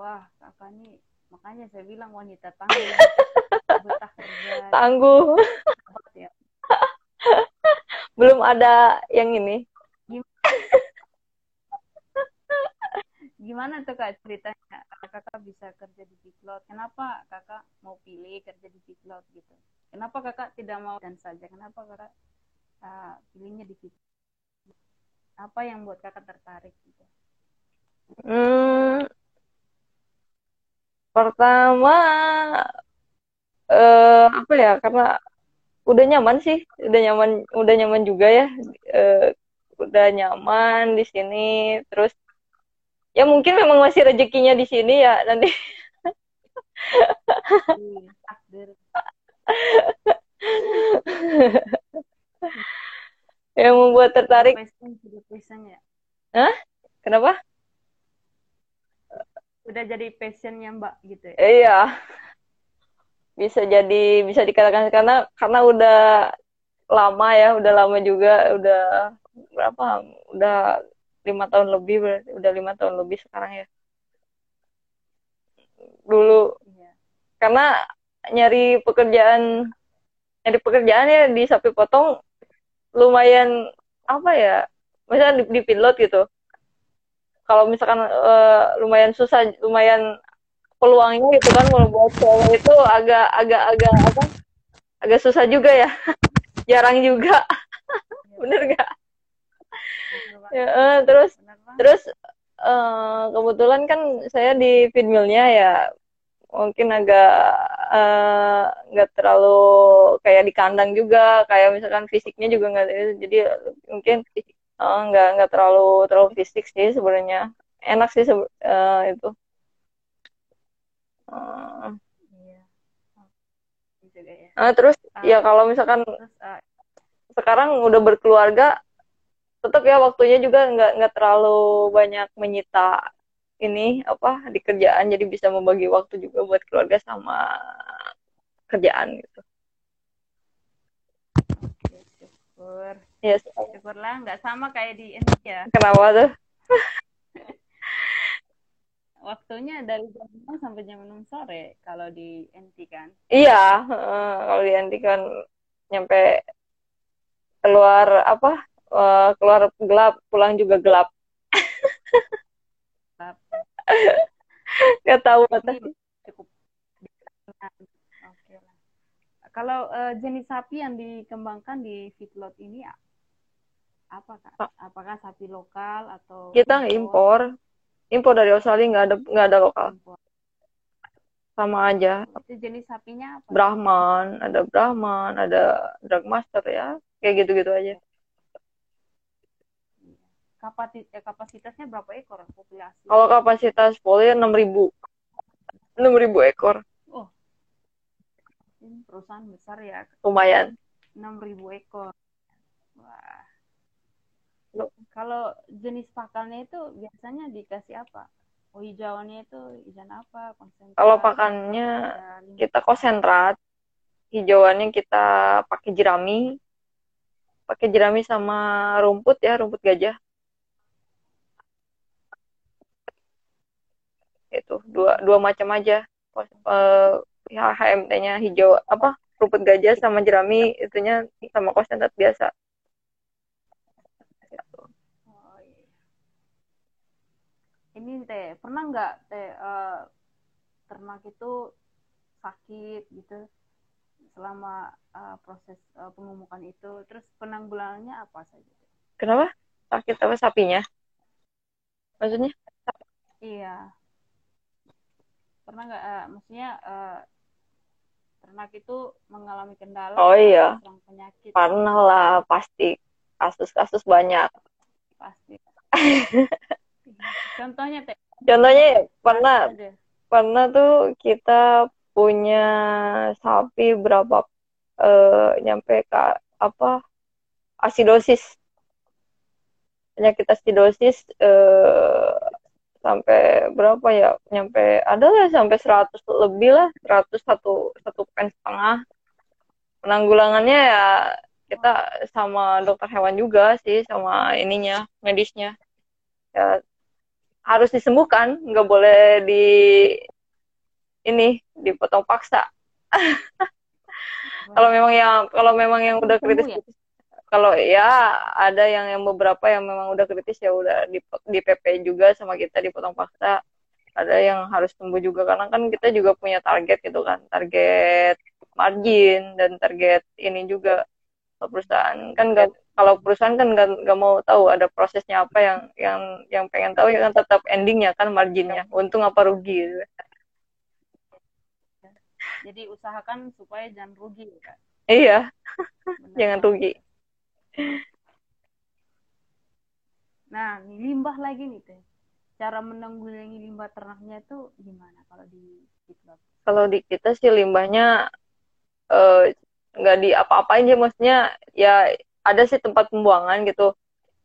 S1: Wah kakak nih makanya saya bilang wanita tangguh. Betah kerja.
S2: Tangguh. Ya. belum ada yang ini.
S1: Gimana tuh kak ceritanya? Kakak bisa kerja di Biklot kenapa kakak mau pilih kerja di Biklot gitu? Kenapa kakak tidak mau dan saja? Kenapa kakak uh, pilihnya di Biklot apa yang buat kakak tertarik gitu?
S2: Hmm, Pertama eh apa ya? Karena udah nyaman sih, udah nyaman, udah nyaman juga ya. Eh, udah nyaman di sini. Terus ya mungkin memang masih rezekinya di sini ya nanti. yang membuat tertarik.
S1: Ya?
S2: Hah? Kenapa?
S1: Udah jadi passionnya mbak gitu ya?
S2: Iya. Bisa jadi bisa dikatakan karena karena udah lama ya udah lama juga udah berapa udah lima tahun lebih berarti udah lima tahun lebih sekarang ya. Dulu. Iya. karena nyari pekerjaan nyari pekerjaan ya di sapi potong lumayan apa ya misalnya di, di pilot gitu kalau misalkan uh, lumayan susah lumayan peluangnya gitu kan kalau buat cewek itu agak agak agak apa agak susah juga ya. Jarang juga. Bener gak ya, uh, terus terus uh, kebetulan kan saya di feedmillnya ya mungkin agak nggak uh, terlalu kayak di kandang juga kayak misalkan fisiknya juga nggak jadi mungkin uh, nggak nggak terlalu terlalu fisik sih sebenarnya. Enak sih sebe uh, itu. Uh, iya. Uh, terus uh, ya kalau misalkan terus, uh, sekarang udah berkeluarga tetap ya waktunya juga nggak nggak terlalu banyak menyita ini apa di kerjaan. Jadi bisa membagi waktu juga buat keluarga sama kerjaan gitu.
S1: Syukur
S2: yes.
S1: syukurlah nggak sama kayak di Indonesia
S2: kenapa tuh
S1: waktunya dari jam 6 sampai jam 6 sore kalau di NT kan.
S2: Iya, uh, kalau di NT kan nyampe keluar apa? Uh, keluar gelap, pulang juga gelap. gelap. Gak tahu
S1: batasnya. Cukup. Oke lah. Kalau uh, jenis sapi yang dikembangkan di feedlot ini apa kak? Apakah sapi lokal atau?
S2: Kita impor, impor dari Australia nggak ada nggak ada lokal. Impor. Sama aja.
S1: Itu jenis sapinya apa?
S2: Brahman, ada Brahman, ada Dragmaster ya, kayak gitu-gitu aja.
S1: Eh, kapasitasnya berapa ekor populasi?
S2: Kalau kapasitas poli enam ribu, enam ribu ekor.
S1: Oh, perusahaan besar ya.
S2: Lumayan.
S1: Enam ribu ekor. Kalau jenis pakannya itu biasanya dikasih apa? Oh hijauannya itu hijauan apa?
S2: Konsentrat. Kalau pakannya kita konsentrat, hijauannya kita pakai jerami, pakai jerami sama rumput ya, rumput gajah. itu dua dua macam aja uh, ya HMT-nya hijau apa rumput gajah sama jerami itunya sama konsentrat biasa
S1: oh, iya. Ini teh pernah nggak teh uh, ternak itu sakit gitu selama uh, proses uh, pengumuman itu? Terus penanggulangannya apa saja?
S2: Kenapa? Sakit apa sapinya? Maksudnya?
S1: Iya. Pernah nggak uh, maksudnya uh, ternak itu mengalami kendala
S2: oh iya. penyakit? Pernah lah pasti. Kasus-kasus banyak.
S1: Pasti contohnya teh.
S2: Contohnya pernah pernah tuh kita punya sapi berapa uh, nyampe ke apa asidosis. Penyakit asidosis uh, sampai berapa ya? Nyampe ada lah sampai 100 lebih lah 100 satu satu pen setengah. Penanggulangannya ya kita sama dokter hewan juga sih sama ininya medisnya. Ya harus disembuhkan nggak boleh di ini dipotong paksa. Kalau memang yang kalau memang yang udah kritis ya? kalau ya ada yang yang beberapa yang memang udah kritis ya udah di, di PP juga sama kita dipotong paksa. Ada yang harus tunggu juga karena kan kita juga punya target gitu kan target margin dan target ini juga. Perusahaan kan gak, kalau perusahaan kan gak, gak mau tahu ada prosesnya apa yang yang yang pengen tahu ya kan tetap endingnya kan marginnya untung apa rugi gitu.
S1: jadi usahakan supaya jangan rugi kan
S2: iya jangan rugi
S1: Nah, limbah lagi nih teh. Cara menanggulangi limbah ternaknya itu gimana kalau di
S2: kita? Kalau di kita sih limbahnya eh, nggak uh, di apa-apain ya maksudnya ya ada sih tempat pembuangan gitu.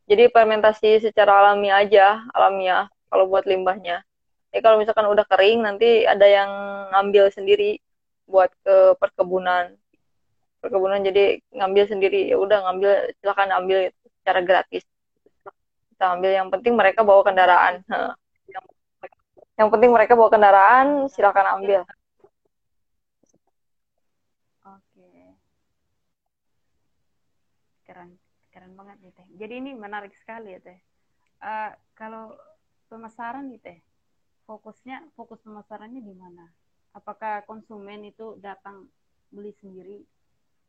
S2: Jadi fermentasi secara alami aja, alamiah kalau buat limbahnya. Ya kalau misalkan udah kering nanti ada yang ngambil sendiri buat ke perkebunan. Perkebunan jadi ngambil sendiri. Ya udah ngambil silakan ambil secara gratis. Kita ambil. Yang penting mereka bawa kendaraan. Yang penting mereka bawa kendaraan silakan ambil
S1: oke keren keren banget nih teh jadi ini menarik sekali ya teh uh, kalau pemasaran nih teh fokusnya fokus pemasarannya di mana apakah konsumen itu datang beli sendiri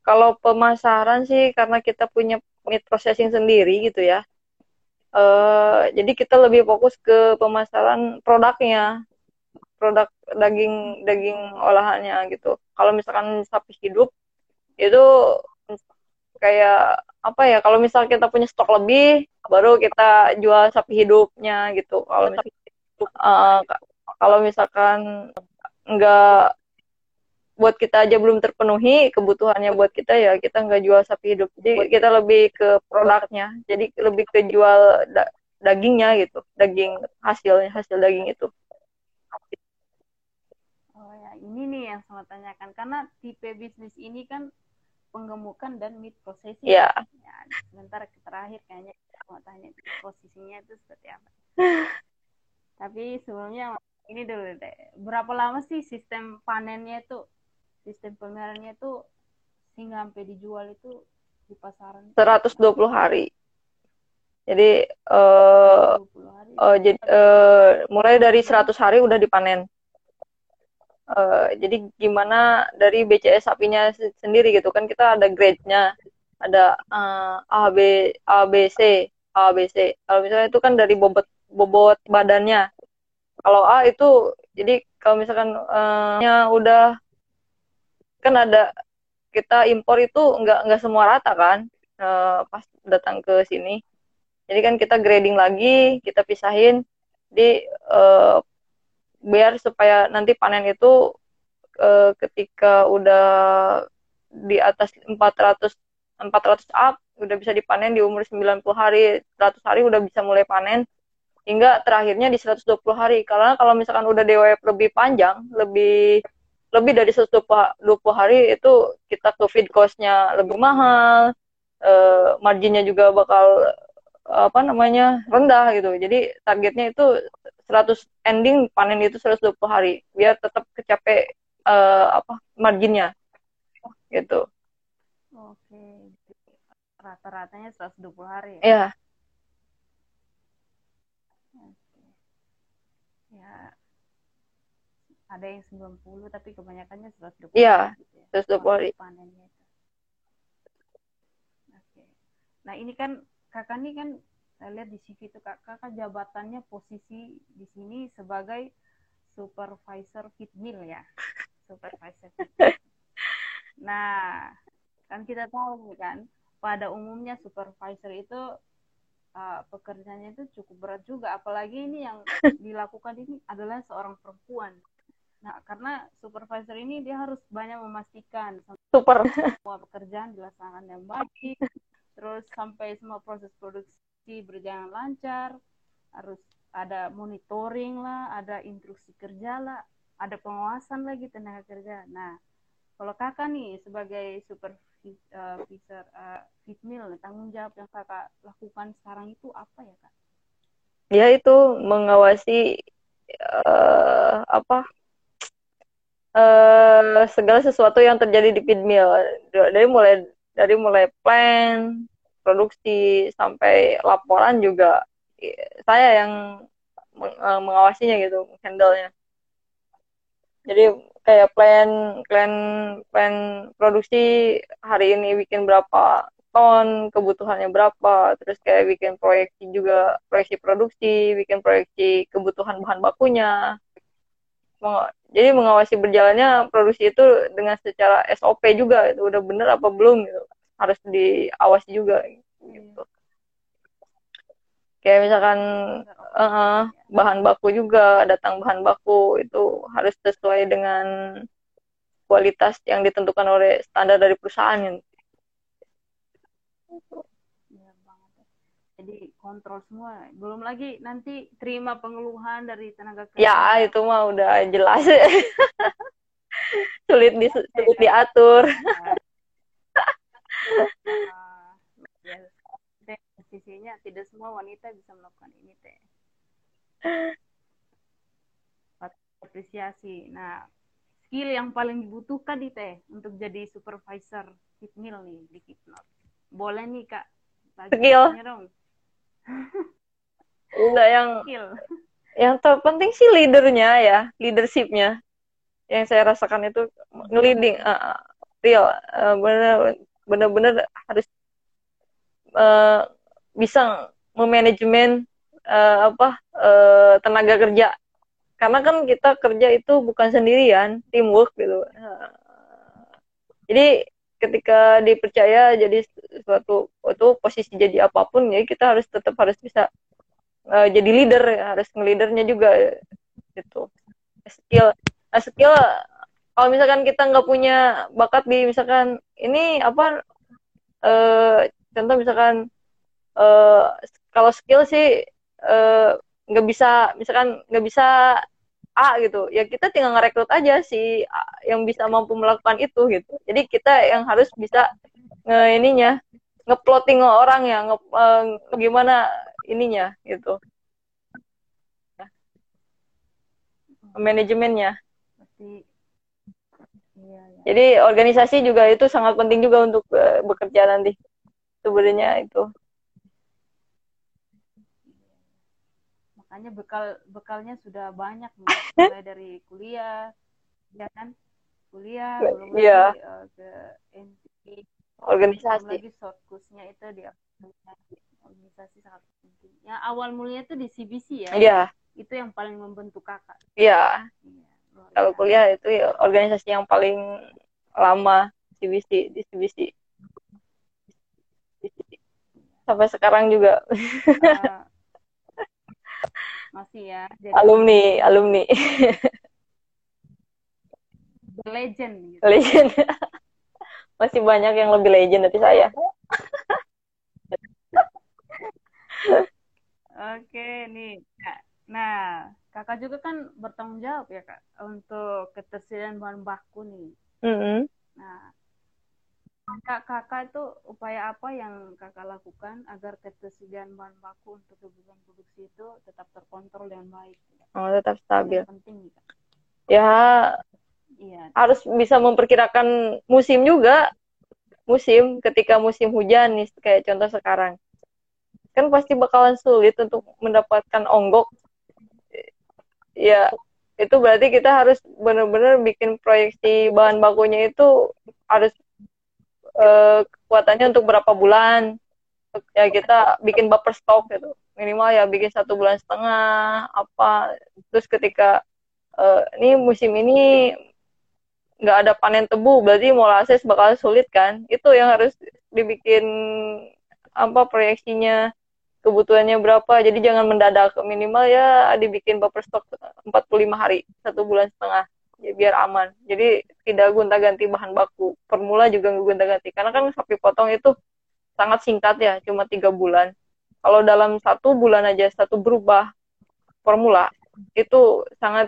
S2: kalau pemasaran sih karena kita punya meat processing sendiri gitu ya. Uh, jadi kita lebih fokus ke pemasaran produknya, produk daging daging olahannya gitu. Kalau misalkan sapi hidup itu kayak apa ya? Kalau misal kita punya stok lebih, baru kita jual sapi hidupnya gitu. Kalau misal, uh, kalau misalkan nggak buat kita aja belum terpenuhi kebutuhannya buat kita ya kita nggak jual sapi hidup jadi kita lebih ke produknya jadi lebih ke jual da dagingnya gitu daging hasilnya hasil daging itu
S1: oh ya ini nih yang saya tanyakan karena tipe bisnis ini kan penggemukan dan meat processing
S2: yeah.
S1: ya sebentar terakhir kayaknya mau tanya posisinya itu seperti apa. Tapi sebelumnya ini dulu deh. Berapa lama sih sistem panennya itu sistem pemeliharannya itu sehingga sampai dijual itu di pasaran?
S2: 120 hari. Jadi uh, hari. Uh, jadi uh, mulai dari 100 hari udah dipanen uh, jadi gimana dari BCS sapinya sendiri gitu? Kan kita ada grade-nya ada uh, A B A B C A B C. Kalau misalnya itu kan dari bobot bobot badannya. Kalau A itu jadi kalau misalkan uh, udah kan ada kita impor itu nggak nggak semua rata kan? Uh, pas datang ke sini. Jadi kan kita grading lagi kita pisahin di uh, biar supaya nanti panen itu uh, ketika udah di atas 400 400 up udah bisa dipanen di umur 90 hari 100 hari udah bisa mulai panen hingga terakhirnya di 120 hari. Karena kalau misalkan udah DWF lebih panjang, lebih lebih dari 120 hari itu kita ke feed cost-nya lebih mahal, uh, marginnya juga bakal apa namanya rendah gitu. Jadi targetnya itu 100 ending panen itu 120 hari biar tetap kecape uh, apa marginnya gitu.
S1: Oke. Rata-ratanya 120 hari
S2: ya? Iya.
S1: ya ada yang 90 tapi kebanyakannya 120
S2: iya gitu ya. 120 hari panennya
S1: oke nah ini kan kakak ini kan saya lihat di CV itu kak, kakak jabatannya posisi di sini sebagai supervisor fit meal ya? Supervisor meal. nah kan kita tahu kan pada umumnya supervisor itu uh, pekerjaannya itu cukup berat juga. Apalagi ini yang dilakukan ini adalah seorang perempuan. Nah karena supervisor ini dia harus banyak memastikan
S2: super.
S1: semua pekerjaan dilaksanakan dengan baik terus sampai semua proses produksi berjalan lancar harus ada monitoring lah ada instruksi kerja lah ada pengawasan lagi tenaga kerja nah kalau kakak nih sebagai super uh, Fisher uh, Fitmil tanggung jawab yang kakak lakukan sekarang itu apa ya kak?
S2: Ya itu mengawasi uh, apa uh, segala sesuatu yang terjadi di Fitmil dari mulai dari mulai plan produksi sampai laporan juga saya yang mengawasinya gitu handle-nya. Jadi kayak plan plan plan produksi hari ini bikin berapa ton kebutuhannya berapa terus kayak bikin proyeksi juga proyeksi produksi bikin proyeksi kebutuhan bahan bakunya. Jadi mengawasi berjalannya produksi itu dengan secara SOP juga itu udah bener apa belum gitu harus diawasi juga gitu. Kayak misalkan uh, bahan baku juga datang bahan baku itu harus sesuai dengan kualitas yang ditentukan oleh standar dari perusahaan
S1: ya, jadi kontrol semua. Belum lagi nanti terima pengeluhan dari tenaga
S2: kerja. Ya itu mah udah jelas. Sulit di sulit diatur
S1: sisinya tidak semua wanita bisa melakukan ini teh. Apresiasi. Nah skill yang paling dibutuhkan nih teh untuk jadi supervisor fitmil nih di Kipnot boleh nih kak
S2: skill? Dong. Enggak yang skill. yang terpenting sih leadernya ya leadershipnya. Yang saya rasakan itu ngeliding uh, real uh, bener bener-bener harus uh, bisa memanajemen uh, apa uh, tenaga kerja. Karena kan kita kerja itu bukan sendirian teamwork gitu. Jadi ketika dipercaya jadi suatu itu posisi jadi apa pun ya kita harus tetap harus bisa uh, jadi leader harus ngelidernya juga gitu. Skill skill kalau misalkan kita nggak punya bakat di misalkan ini apa uh, contoh misalkan uh, kalau skill sih eh, nggak bisa misalkan nggak bisa A gitu. Ya kita tinggal ngerekrut aja si yang bisa mampu melakukan itu gitu. Jadi kita yang harus bisa nge ininya ngeplotting orang ya nge, uh, gimana ininya gitu. Manajemennya. Jadi organisasi juga itu sangat penting juga untuk uh, bekerja nanti. Sebenarnya itu.
S1: Makanya bekal bekalnya sudah banyak mulai dari kuliah, ya kan? Kuliah, belum
S2: yeah.
S1: lagi uh, ke NT,
S2: organisasi.
S1: belum lagi short course-nya itu di organisasi sangat penting. Yang awal mulanya itu di CBC ya?
S2: Iya. Yeah.
S1: Itu yang paling membentuk kakak.
S2: Iya. Yeah. Kalau kuliah itu ya organisasi yang paling lama CBC di CBC. Sampai sekarang juga. Uh,
S1: masih ya
S2: jadi alumni alumni
S1: legend gitu.
S2: legend masih banyak yang lebih legend dari saya
S1: oke nih nah kakak juga kan bertanggung jawab ya kak untuk ketersediaan bahan baku nih
S2: mm -hmm.
S1: nah Kak, kakak itu upaya apa yang kakak lakukan agar ketersediaan bahan baku untuk kebutuhan produksi itu tetap terkontrol dengan baik?
S2: Oh, tetap stabil.
S1: Yang penting nih, Kak.
S2: Ya, iya. harus bisa memperkirakan musim juga. Musim, ketika musim hujan nih, kayak contoh sekarang. Kan pasti bakalan sulit untuk mendapatkan onggok. Ya, itu berarti kita harus benar-benar bikin proyeksi bahan bakunya itu harus uh, kekuatannya untuk berapa bulan. Ya kita bikin buffer stock gitu. Minimal ya bikin satu bulan setengah apa. Terus ketika uh, ini musim ini nggak ada panen tebu berarti molasses bakal sulit kan? Itu yang harus dibikin apa proyeksinya kebutuhannya berapa. Jadi jangan mendadak. Minimal ya dibikin buffer stock 45 hari satu bulan setengah ya biar aman. Jadi tidak gonta-ganti bahan baku. Formula juga nggak gonta-ganti. Karena kan sapi potong itu sangat singkat ya cuma tiga bulan. Kalau dalam satu bulan aja satu berubah formula itu sangat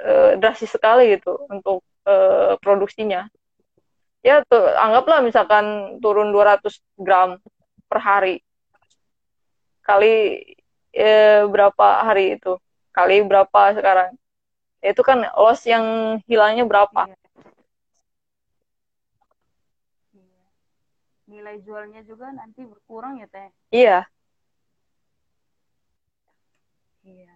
S2: e, drastis sekali gitu untuk e, produksinya. Ya tuh anggaplah misalkan turun 200 gram per hari kali e, berapa hari itu. Kali berapa sekarang. Itu kan loss yang hilangnya berapa?
S1: Iya. nilai jualnya juga nanti berkurang ya teh?
S2: Iya.
S1: Iya.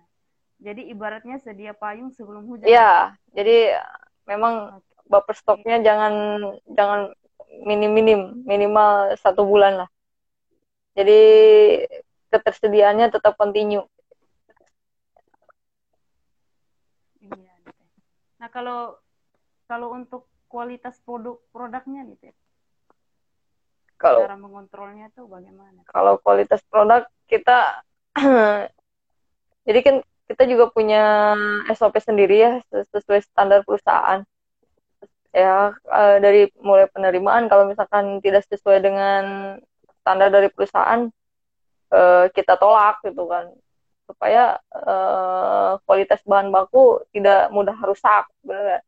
S1: Jadi ibaratnya sedia payung sebelum hujan.
S2: Iya. Jadi memang okay. baper stoknya jangan jangan minim minim minimal satu bulan lah. Jadi ketersediaannya tetap continue.
S1: Nah kalau kalau untuk kualitas produk produknya nih Teh,
S2: kalau
S1: cara mengontrolnya tuh bagaimana?
S2: Kalau kualitas produk kita jadi kan kita juga punya SOP sendiri ya sesuai standar perusahaan. Ya eh, dari mulai penerimaan kalau misalkan tidak sesuai dengan standar dari perusahaan eh, kita tolak gitu kan. Supaya uh, kualitas bahan baku tidak mudah rusak benar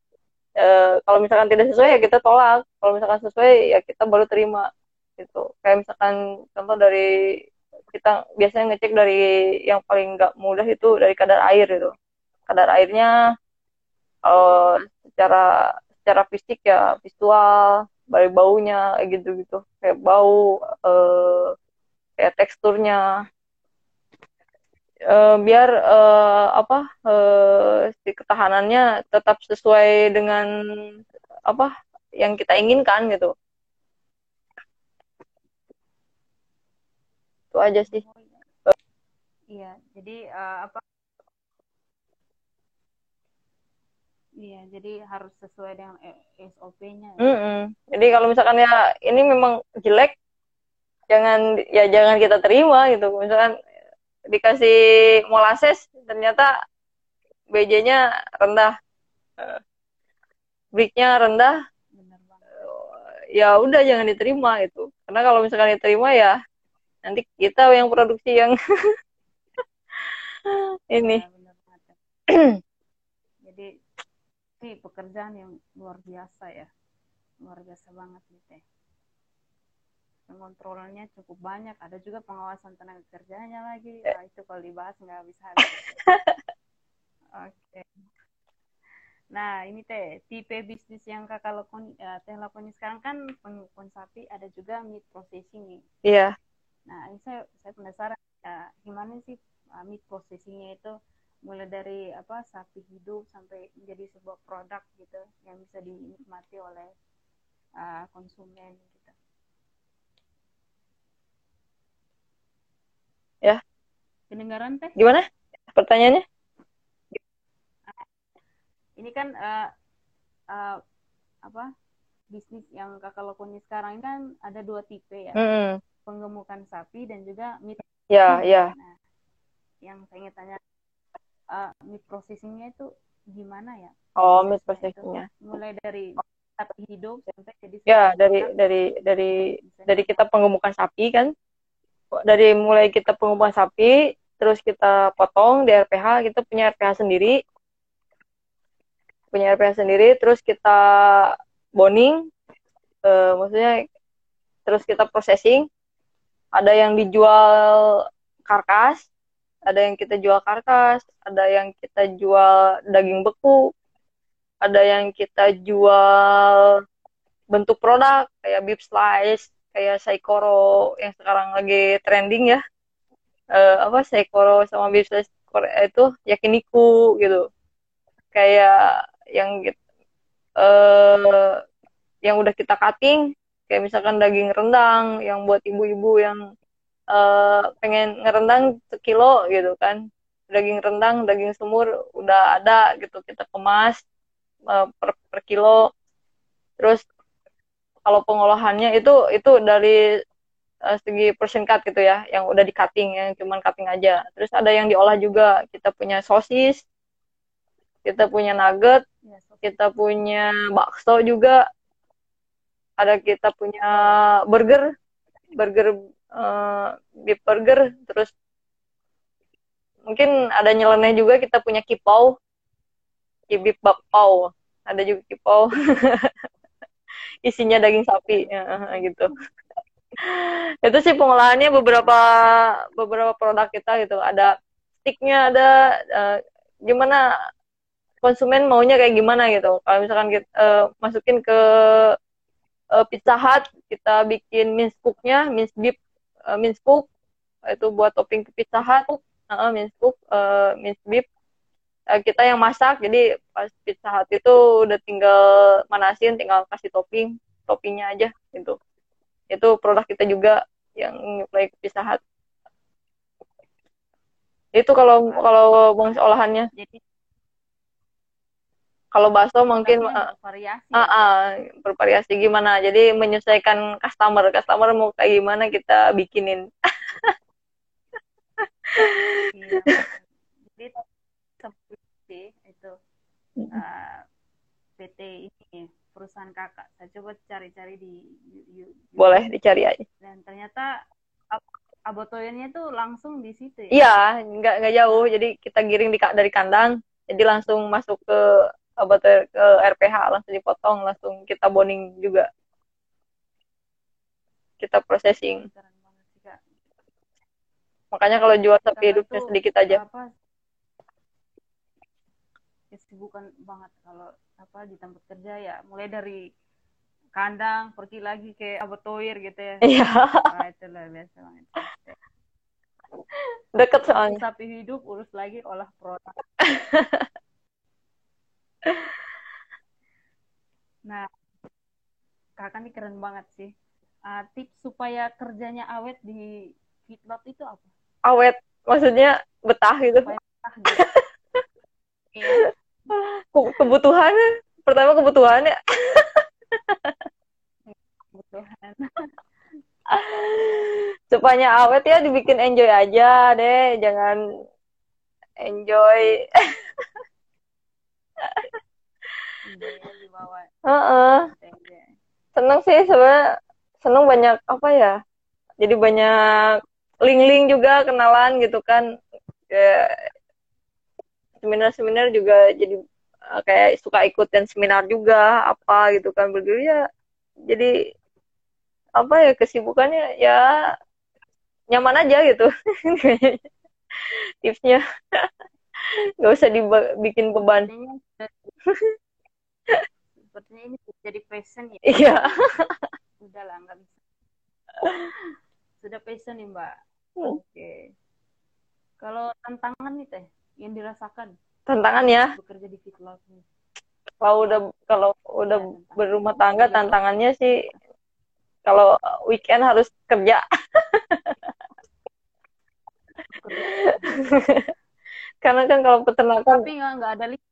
S2: uh, kalau misalkan tidak sesuai ya kita tolak. Kalau misalkan sesuai ya kita baru terima gitu. Kayak misalkan contoh dari kita biasanya ngecek dari yang paling nggak mudah itu dari kadar air itu kadar airnya uh, secara secara fisik ya visual dari baunya gitu gitu kayak bau uh, kayak teksturnya uh, biar uh, apa uh, si ketahanannya tetap sesuai dengan apa yang kita inginkan gitu itu aja sih
S1: iya jadi uh, apa iya jadi harus sesuai dengan SOP-nya ya.
S2: mm -mm. jadi kalau misalkan ya ini memang jelek jangan ya jangan kita terima gitu. Misalkan dikasih molasses ternyata BJ-nya rendah. Bricknya rendah. Ya udah jangan diterima itu karena kalau misalkan diterima ya nanti kita yang produksi yang ini.
S1: Ya, jadi ini pekerjaan yang luar biasa ya. Luar biasa banget nih teh pengontrolannya cukup banyak ada juga pengawasan tenaga kerjanya lagi nah, itu kalau dibahas nggak bisa oke okay. Nah, ini teh tipe bisnis yang kakak lakukan, ya, teh lakukan sekarang kan pengukuran sapi, ada juga meat processing nih.
S2: Iya.
S1: Nah, ini saya saya penasaran ya, gimana sih uh, meat processingnya itu mulai dari apa sapi hidup sampai menjadi sebuah produk gitu yang bisa dinikmati oleh uh, konsumen gitu.
S2: Ya.
S1: Kedengaran teh?
S2: Gimana? Pertanyaannya?
S1: ini kan uh, uh, apa bisnis yang kakak lakukan sekarang kan ada dua tipe ya
S2: mm.
S1: penggemukan sapi dan juga meat
S2: ya ya
S1: nah, yang saya ingin tanya uh, meat processingnya itu gimana ya
S2: oh meat processingnya
S1: mulai dari sapi hidup sampai jadi
S2: ya dari dari dari dari kita penggemukan sapi kan dari mulai kita penggemukan sapi terus kita potong di RPH kita punya RPH sendiri. Punya RPH sendiri terus kita boning uh, maksudnya terus kita processing. Ada yang dijual karkas ada yang kita jual karkas ada yang kita jual daging beku ada yang kita jual bentuk produk kayak beef slice kayak saikoro yang sekarang lagi trending ya. Uh, apa saikoro sama beef slice itu yakiniku gitu. Kayak yang uh, yang udah kita cutting kayak misalkan daging rendang yang buat ibu-ibu yang uh, pengen ngerendang sekilo gitu kan. Daging rendang daging semur udah ada gitu kita kemas uh, per, per kilo. Terus kalau pengolahannya itu itu dari uh, segi persen cut gitu ya yang udah di cutting yang cuman cutting aja. Terus ada yang diolah juga kita punya sosis kita punya nugget Iya, kita punya bakso juga ada kita punya burger burger uh, beef burger terus mungkin ada nyeleneh juga kita punya kipau kibip bakpau ada juga kipau isinya daging sapi ya, gitu itu sih pengolahannya beberapa beberapa produk kita gitu ada sticknya ada uh, gimana konsumen maunya kayak gimana gitu. Kalau misalkan kita uh, masukin ke uh, Pizza Hut, kita bikin mince cooknya, mince beef, uh, mince cook itu buat topping ke Pizza Hut, uh, mince cook, uh, mince beef. Uh, kita yang masak, jadi pas Pizza Hut itu udah tinggal manasin, tinggal kasih topping, toppingnya aja gitu. Itu produk kita juga yang nyuplai ke Pizza Hut. Itu kalau kalau bang olahannya. Jadi kalau bakso mungkin
S1: bervariasi.
S2: Uh, uh, bervariasi gimana? Jadi menyesuaikan customer. Customer mau kayak gimana kita bikinin.
S1: iya. Jadi uh, eh, PT ini perusahaan kakak. Saya coba cari-cari di
S2: YouTube. Boleh dicari aja.
S1: Dan ternyata abotoyannya tuh langsung di situ ya?
S2: Iya, nggak nggak jauh. Jadi kita giring di dari kandang, jadi langsung masuk ke obat ke RPH langsung dipotong langsung kita bonding juga kita processing makanya kalau jual sapi hidupnya sedikit aja apa,
S1: kesibukan banget kalau apa di tempat kerja ya mulai dari kandang pergi lagi ke abotoir gitu ya
S2: iya
S1: nah, itu lah biasa banget
S2: deket soalnya
S1: sapi hidup urus lagi olah produk Nah, kakak ini keren banget sih. Uh, tips supaya kerjanya awet di feedlot itu apa?
S2: Awet, maksudnya betah gitu. Betah gitu. iya. Kebutuhannya, pertama kebutuhannya.
S1: Kebutuhan.
S2: supaya awet ya dibikin enjoy aja deh, jangan enjoy uh -uh. seneng sih sebenarnya seneng banyak apa ya jadi banyak link-link juga kenalan gitu kan seminar-seminar juga jadi uh, kayak suka ikutin seminar juga apa gitu kan begitu ya jadi apa ya kesibukannya ya nyaman aja gitu tipsnya nggak usah dibikin beban
S1: Sepertinya ini jadi passion ya.
S2: Iya.
S1: Udah lah, nggak bisa. Sudah passion nih, Mbak.
S2: Hmm.
S1: Oke. Kalau tantangan nih, Teh, yang dirasakan
S2: Tantangan ya.
S1: bekerja di Fitlock.
S2: Kalau udah kalau udah
S1: Ya, tantangan.
S2: berumah tangga tantangannya sih kalau weekend harus kerja. Karena kan kalau peternakan
S1: Tapi nggak nggak ada libur.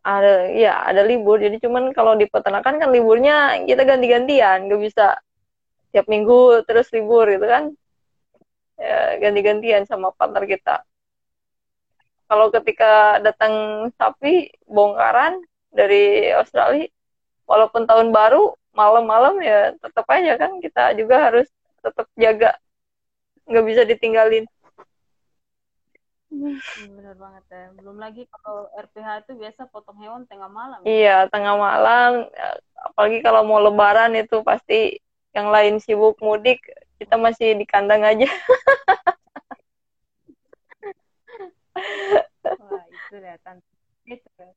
S2: ada ya ada libur. Jadi cuman kalau di peternakan kan liburnya kita ganti-gantian, nggak bisa tiap minggu terus libur gitu kan. Ya, ganti-gantian sama partner kita. Kalau ketika datang sapi bongkaran dari Australia, walaupun tahun baru malam-malam ya tetap aja kan kita juga harus tetap jaga, nggak bisa ditinggalin.
S1: Hmm, bener banget ya. Belum lagi kalau RPH itu biasa potong hewan tengah malam.
S2: Iya, tengah malam, eh, apalagi kalau mau lebaran itu pasti yang lain sibuk mudik, kita masih di kandang aja.
S1: Wah, itu deh tantangan itu. ya.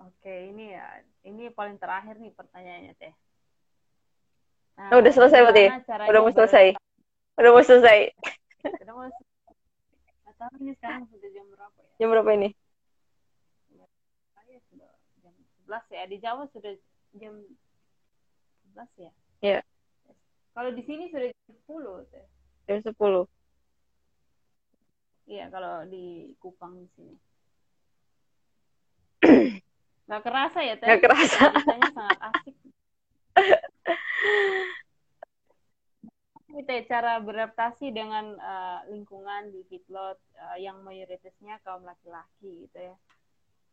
S1: Oke, ini ya, ini paling terakhir nih pertanyaannya teh. Nah,
S2: Oh, udah selesai berarti?
S1: caranya
S2: Udah mau selesai. Udah mau selesai.
S1: Udah mau selesai. Tahu ini sekarang sudah jam berapa ya?
S2: Jam berapa ini?
S1: Saya sudah jam 11 ya. Di Jawa sudah jam 11 ya.
S2: Iya.
S1: Kalau di sini sudah jam 10 teh.
S2: Jam 10.
S1: Iya, kalau di Kupang di sini. Nggak kerasa ya, Teh?
S2: Nggak kerasa.
S1: Biasanya sangat asik. Ini Teh, cara beradaptasi dengan eh, lingkungan di feedlot eh, yang mayoritasnya kaum laki-laki gitu ya.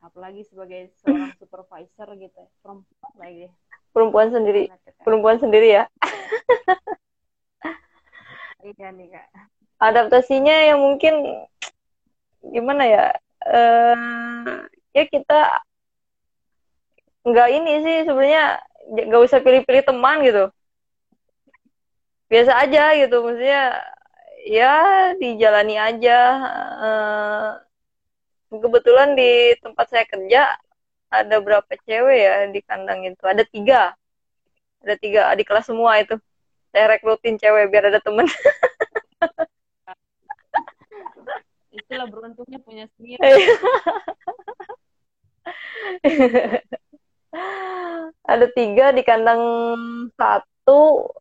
S1: Apalagi sebagai seorang supervisor gitu ya. Perempuan lagi.
S2: Perempuan sendiri. Perempuan sendiri ya.
S1: Iya nih, Kak.
S2: Adaptasinya yang mungkin gimana ya? Eh, ya kita nggak ini sih sebenarnya nggak usah pilih-pilih teman gitu. Biasa aja gitu, maksudnya ya dijalani aja. Eh, kebetulan di tempat saya kerja ada berapa cewek ya di kandang itu? Ada tiga, ada tiga adik kelas semua itu. Saya rekrutin cewek biar ada temen.
S1: Itulah beruntungnya punya sendiri.
S2: ada tiga di kandang satu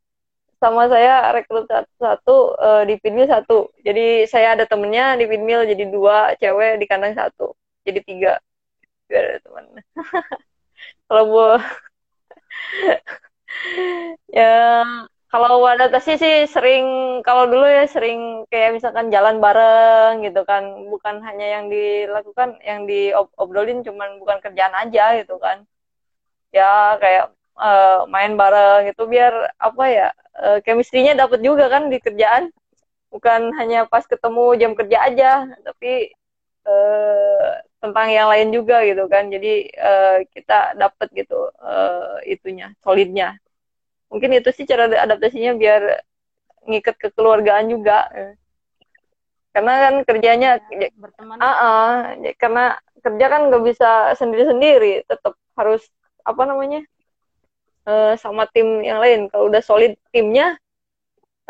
S2: sama saya rekrut satu, eh, di pinmil satu. Jadi saya ada temennya di pinmil jadi dua cewek di kandang satu. Jadi tiga. Biar ada teman. Kalau bu ya kalau adaptasi sih sering kalau dulu ya sering kayak misalkan jalan bareng gitu kan. Bukan hanya yang dilakukan yang diobrolin cuman bukan kerjaan aja gitu kan. Ya kayak eh, main bareng itu biar apa ya eh, chemistry-nya dapat juga kan di kerjaan. Bukan hanya pas ketemu jam kerja aja tapi eh, tentang yang lain juga gitu kan. Jadi eh, kita dapat gitu eh, itunya solidnya mungkin itu sih cara adaptasinya biar ngikat kekeluargaan juga. Karena kan kerjanya
S1: Ya, berteman.
S2: ah, ya, karena kerja kan nggak bisa sendiri-sendiri tetap harus apa namanya eh, sama tim yang lain. Kalau udah solid timnya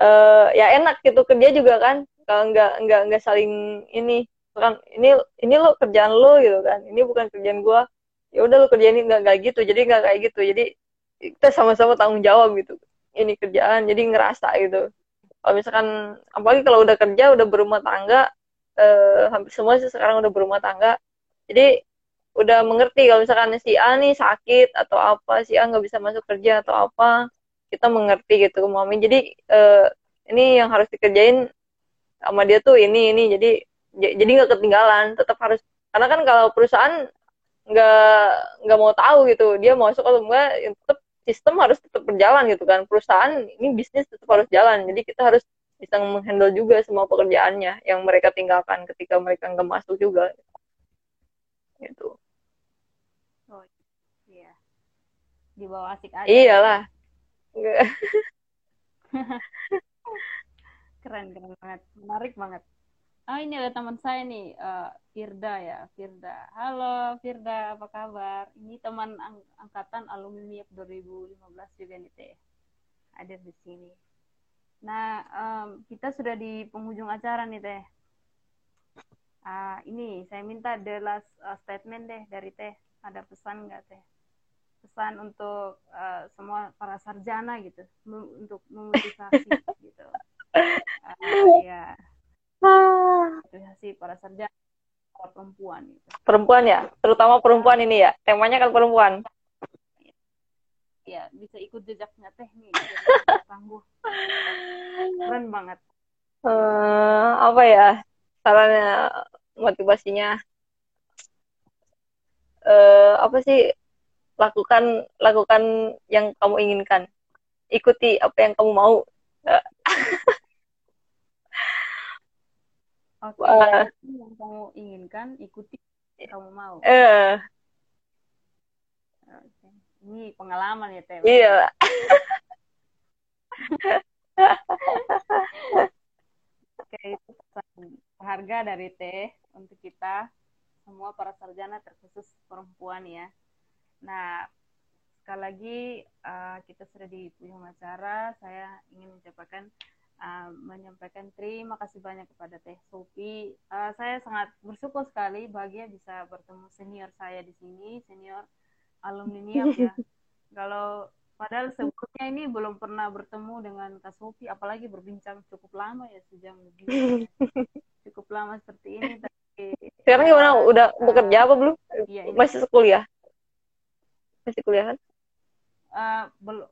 S2: eh, ya enak gitu kerja juga kan. Kalau nggak nggak nggak saling ini kan ini ini lo kerjaan lo gitu kan. Ini bukan kerjaan gua. Ya udah lo kerjain nggak nggak gitu. Jadi nggak kayak gitu. Jadi kita sama-sama tanggung jawab gitu. Ini kerjaan jadi ngerasa gitu. Kalau misalkan apalagi kalau udah kerja udah berumah tangga eh, hampir semua sih sekarang udah berumah tangga. Jadi udah mengerti kalau misalkan si A nih sakit atau apa si A nggak bisa masuk kerja atau apa kita mengerti gitu mami jadi eh, ini yang harus dikerjain sama dia tuh ini ini. Jadi jadi nggak ketinggalan tetap harus karena kan kalau perusahaan nggak nggak mau tahu gitu dia masuk atau enggak ya tetap sistem harus tetap berjalan gitu kan perusahaan ini bisnis tetap harus jalan jadi kita harus bisa menghandle juga semua pekerjaannya yang mereka tinggalkan ketika mereka nggak masuk juga gitu
S1: Oh, iya. Di bawah asik aja.
S2: iyalah
S1: Keren, keren banget. Menarik banget. Ah ini ada teman saya nih, uh, Firda ya, Firda. Halo Firda, apa kabar? Ini teman ang angkatan alumni 2015 juga nih teh, ada di sini. Nah, um, kita sudah di penghujung acara nih teh. Uh, ini saya minta the last uh, statement deh dari teh. Ada pesan nggak teh? Pesan untuk uh, semua para sarjana gitu, untuk memotivasi gitu. Uh, ya sih para sarjana para perempuan gitu.
S2: perempuan ya? Terutama perempuan ini ya? Temanya kan perempuan.
S1: Ya bisa ikut jejaknya teh nih tangguh. Keren banget.
S2: Uh, apa ya sarannya motivasinya? Uh, apa sih? Lakukan lakukan yang kamu inginkan. Ikuti apa yang kamu mau
S1: Oke, okay. yang kamu inginkan ikuti kamu mau. Eh.
S2: Uh.
S1: Okay. Ini pengalaman ya Teh.
S2: Iya.
S1: Oke, itu pesan harga dari Teh untuk kita semua para sarjana terkhusus perempuan ya. Nah, sekali lagi uh, kita sudah di penghujung acara. Saya ingin mengucapkan uh, menyampaikan terima kasih banyak kepada Teh Sopi. Uh, saya sangat bersyukur sekali bahagia bisa bertemu senior saya di sini, senior alumni NIAP ya. Kalau padahal sebelumnya ini belum pernah bertemu dengan Kak Sopi, apalagi berbincang cukup lama ya sejam lebih. cukup lama seperti ini. Tapi,
S2: Sekarang gimana? Udah uh, bekerja apa belum? Iya, Masih kuliah? Masih kuliah kan?
S1: Uh, belum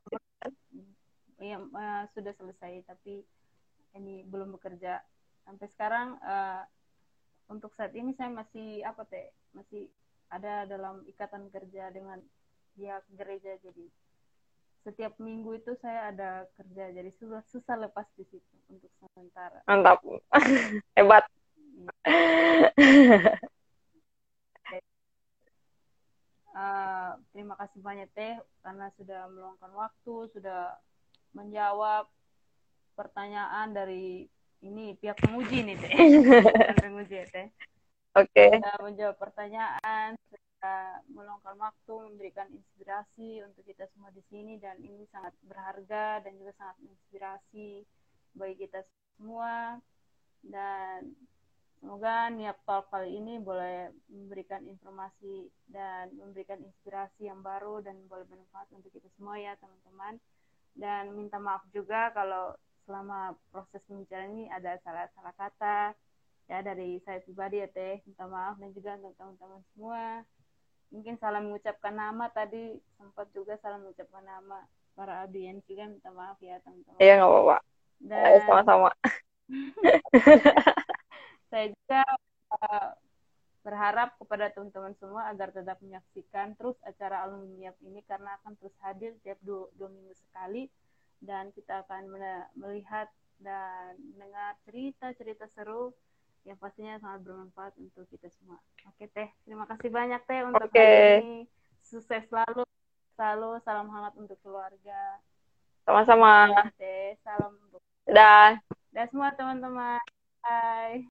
S1: ya uh, sudah selesai tapi ini belum bekerja. Sampai sekarang uh, untuk saat ini saya masih apa teh? Masih ada dalam ikatan kerja dengan pihak gereja jadi setiap minggu itu saya ada kerja jadi susah susah lepas di situ untuk sementara.
S2: Mantap. Hebat.
S1: Uh, terima kasih banyak teh karena sudah meluangkan waktu sudah menjawab pertanyaan dari ini pihak penguji nih teh. Penguji teh.
S2: Oke. Okay.
S1: menjawab pertanyaan meluangkan waktu memberikan inspirasi untuk kita semua di sini dan ini sangat berharga dan juga sangat menginspirasi bagi kita semua. Dan semoga niat talk kali ini boleh memberikan informasi dan memberikan inspirasi yang baru dan boleh bermanfaat untuk kita semua ya teman-teman dan minta maaf juga kalau selama proses ini ada salah-salah kata. Ya dari saya pribadi ya teh. Minta maaf dan juga untuk teman-teman semua. Mungkin salah mengucapkan nama tadi. Sempat juga salah mengucapkan nama para audiens juga. Minta maaf ya teman-teman.
S2: Iya nggak apa-apa. Dan sama-sama.
S1: saya juga uh, berharap kepada teman-teman semua agar tetap menyaksikan terus acara alumni ini karena akan terus hadir tiap dua, dua minggu sekali dan kita akan melihat dan mendengar cerita-cerita seru yang pastinya sangat bermanfaat untuk kita semua. Oke teh, terima kasih banyak teh untuk okay. hari ini. Sukses selalu, selalu salam hangat untuk keluarga.
S2: Sama-sama.
S1: Teh, salam.
S2: Dah.
S1: Dah semua teman-teman. Bye.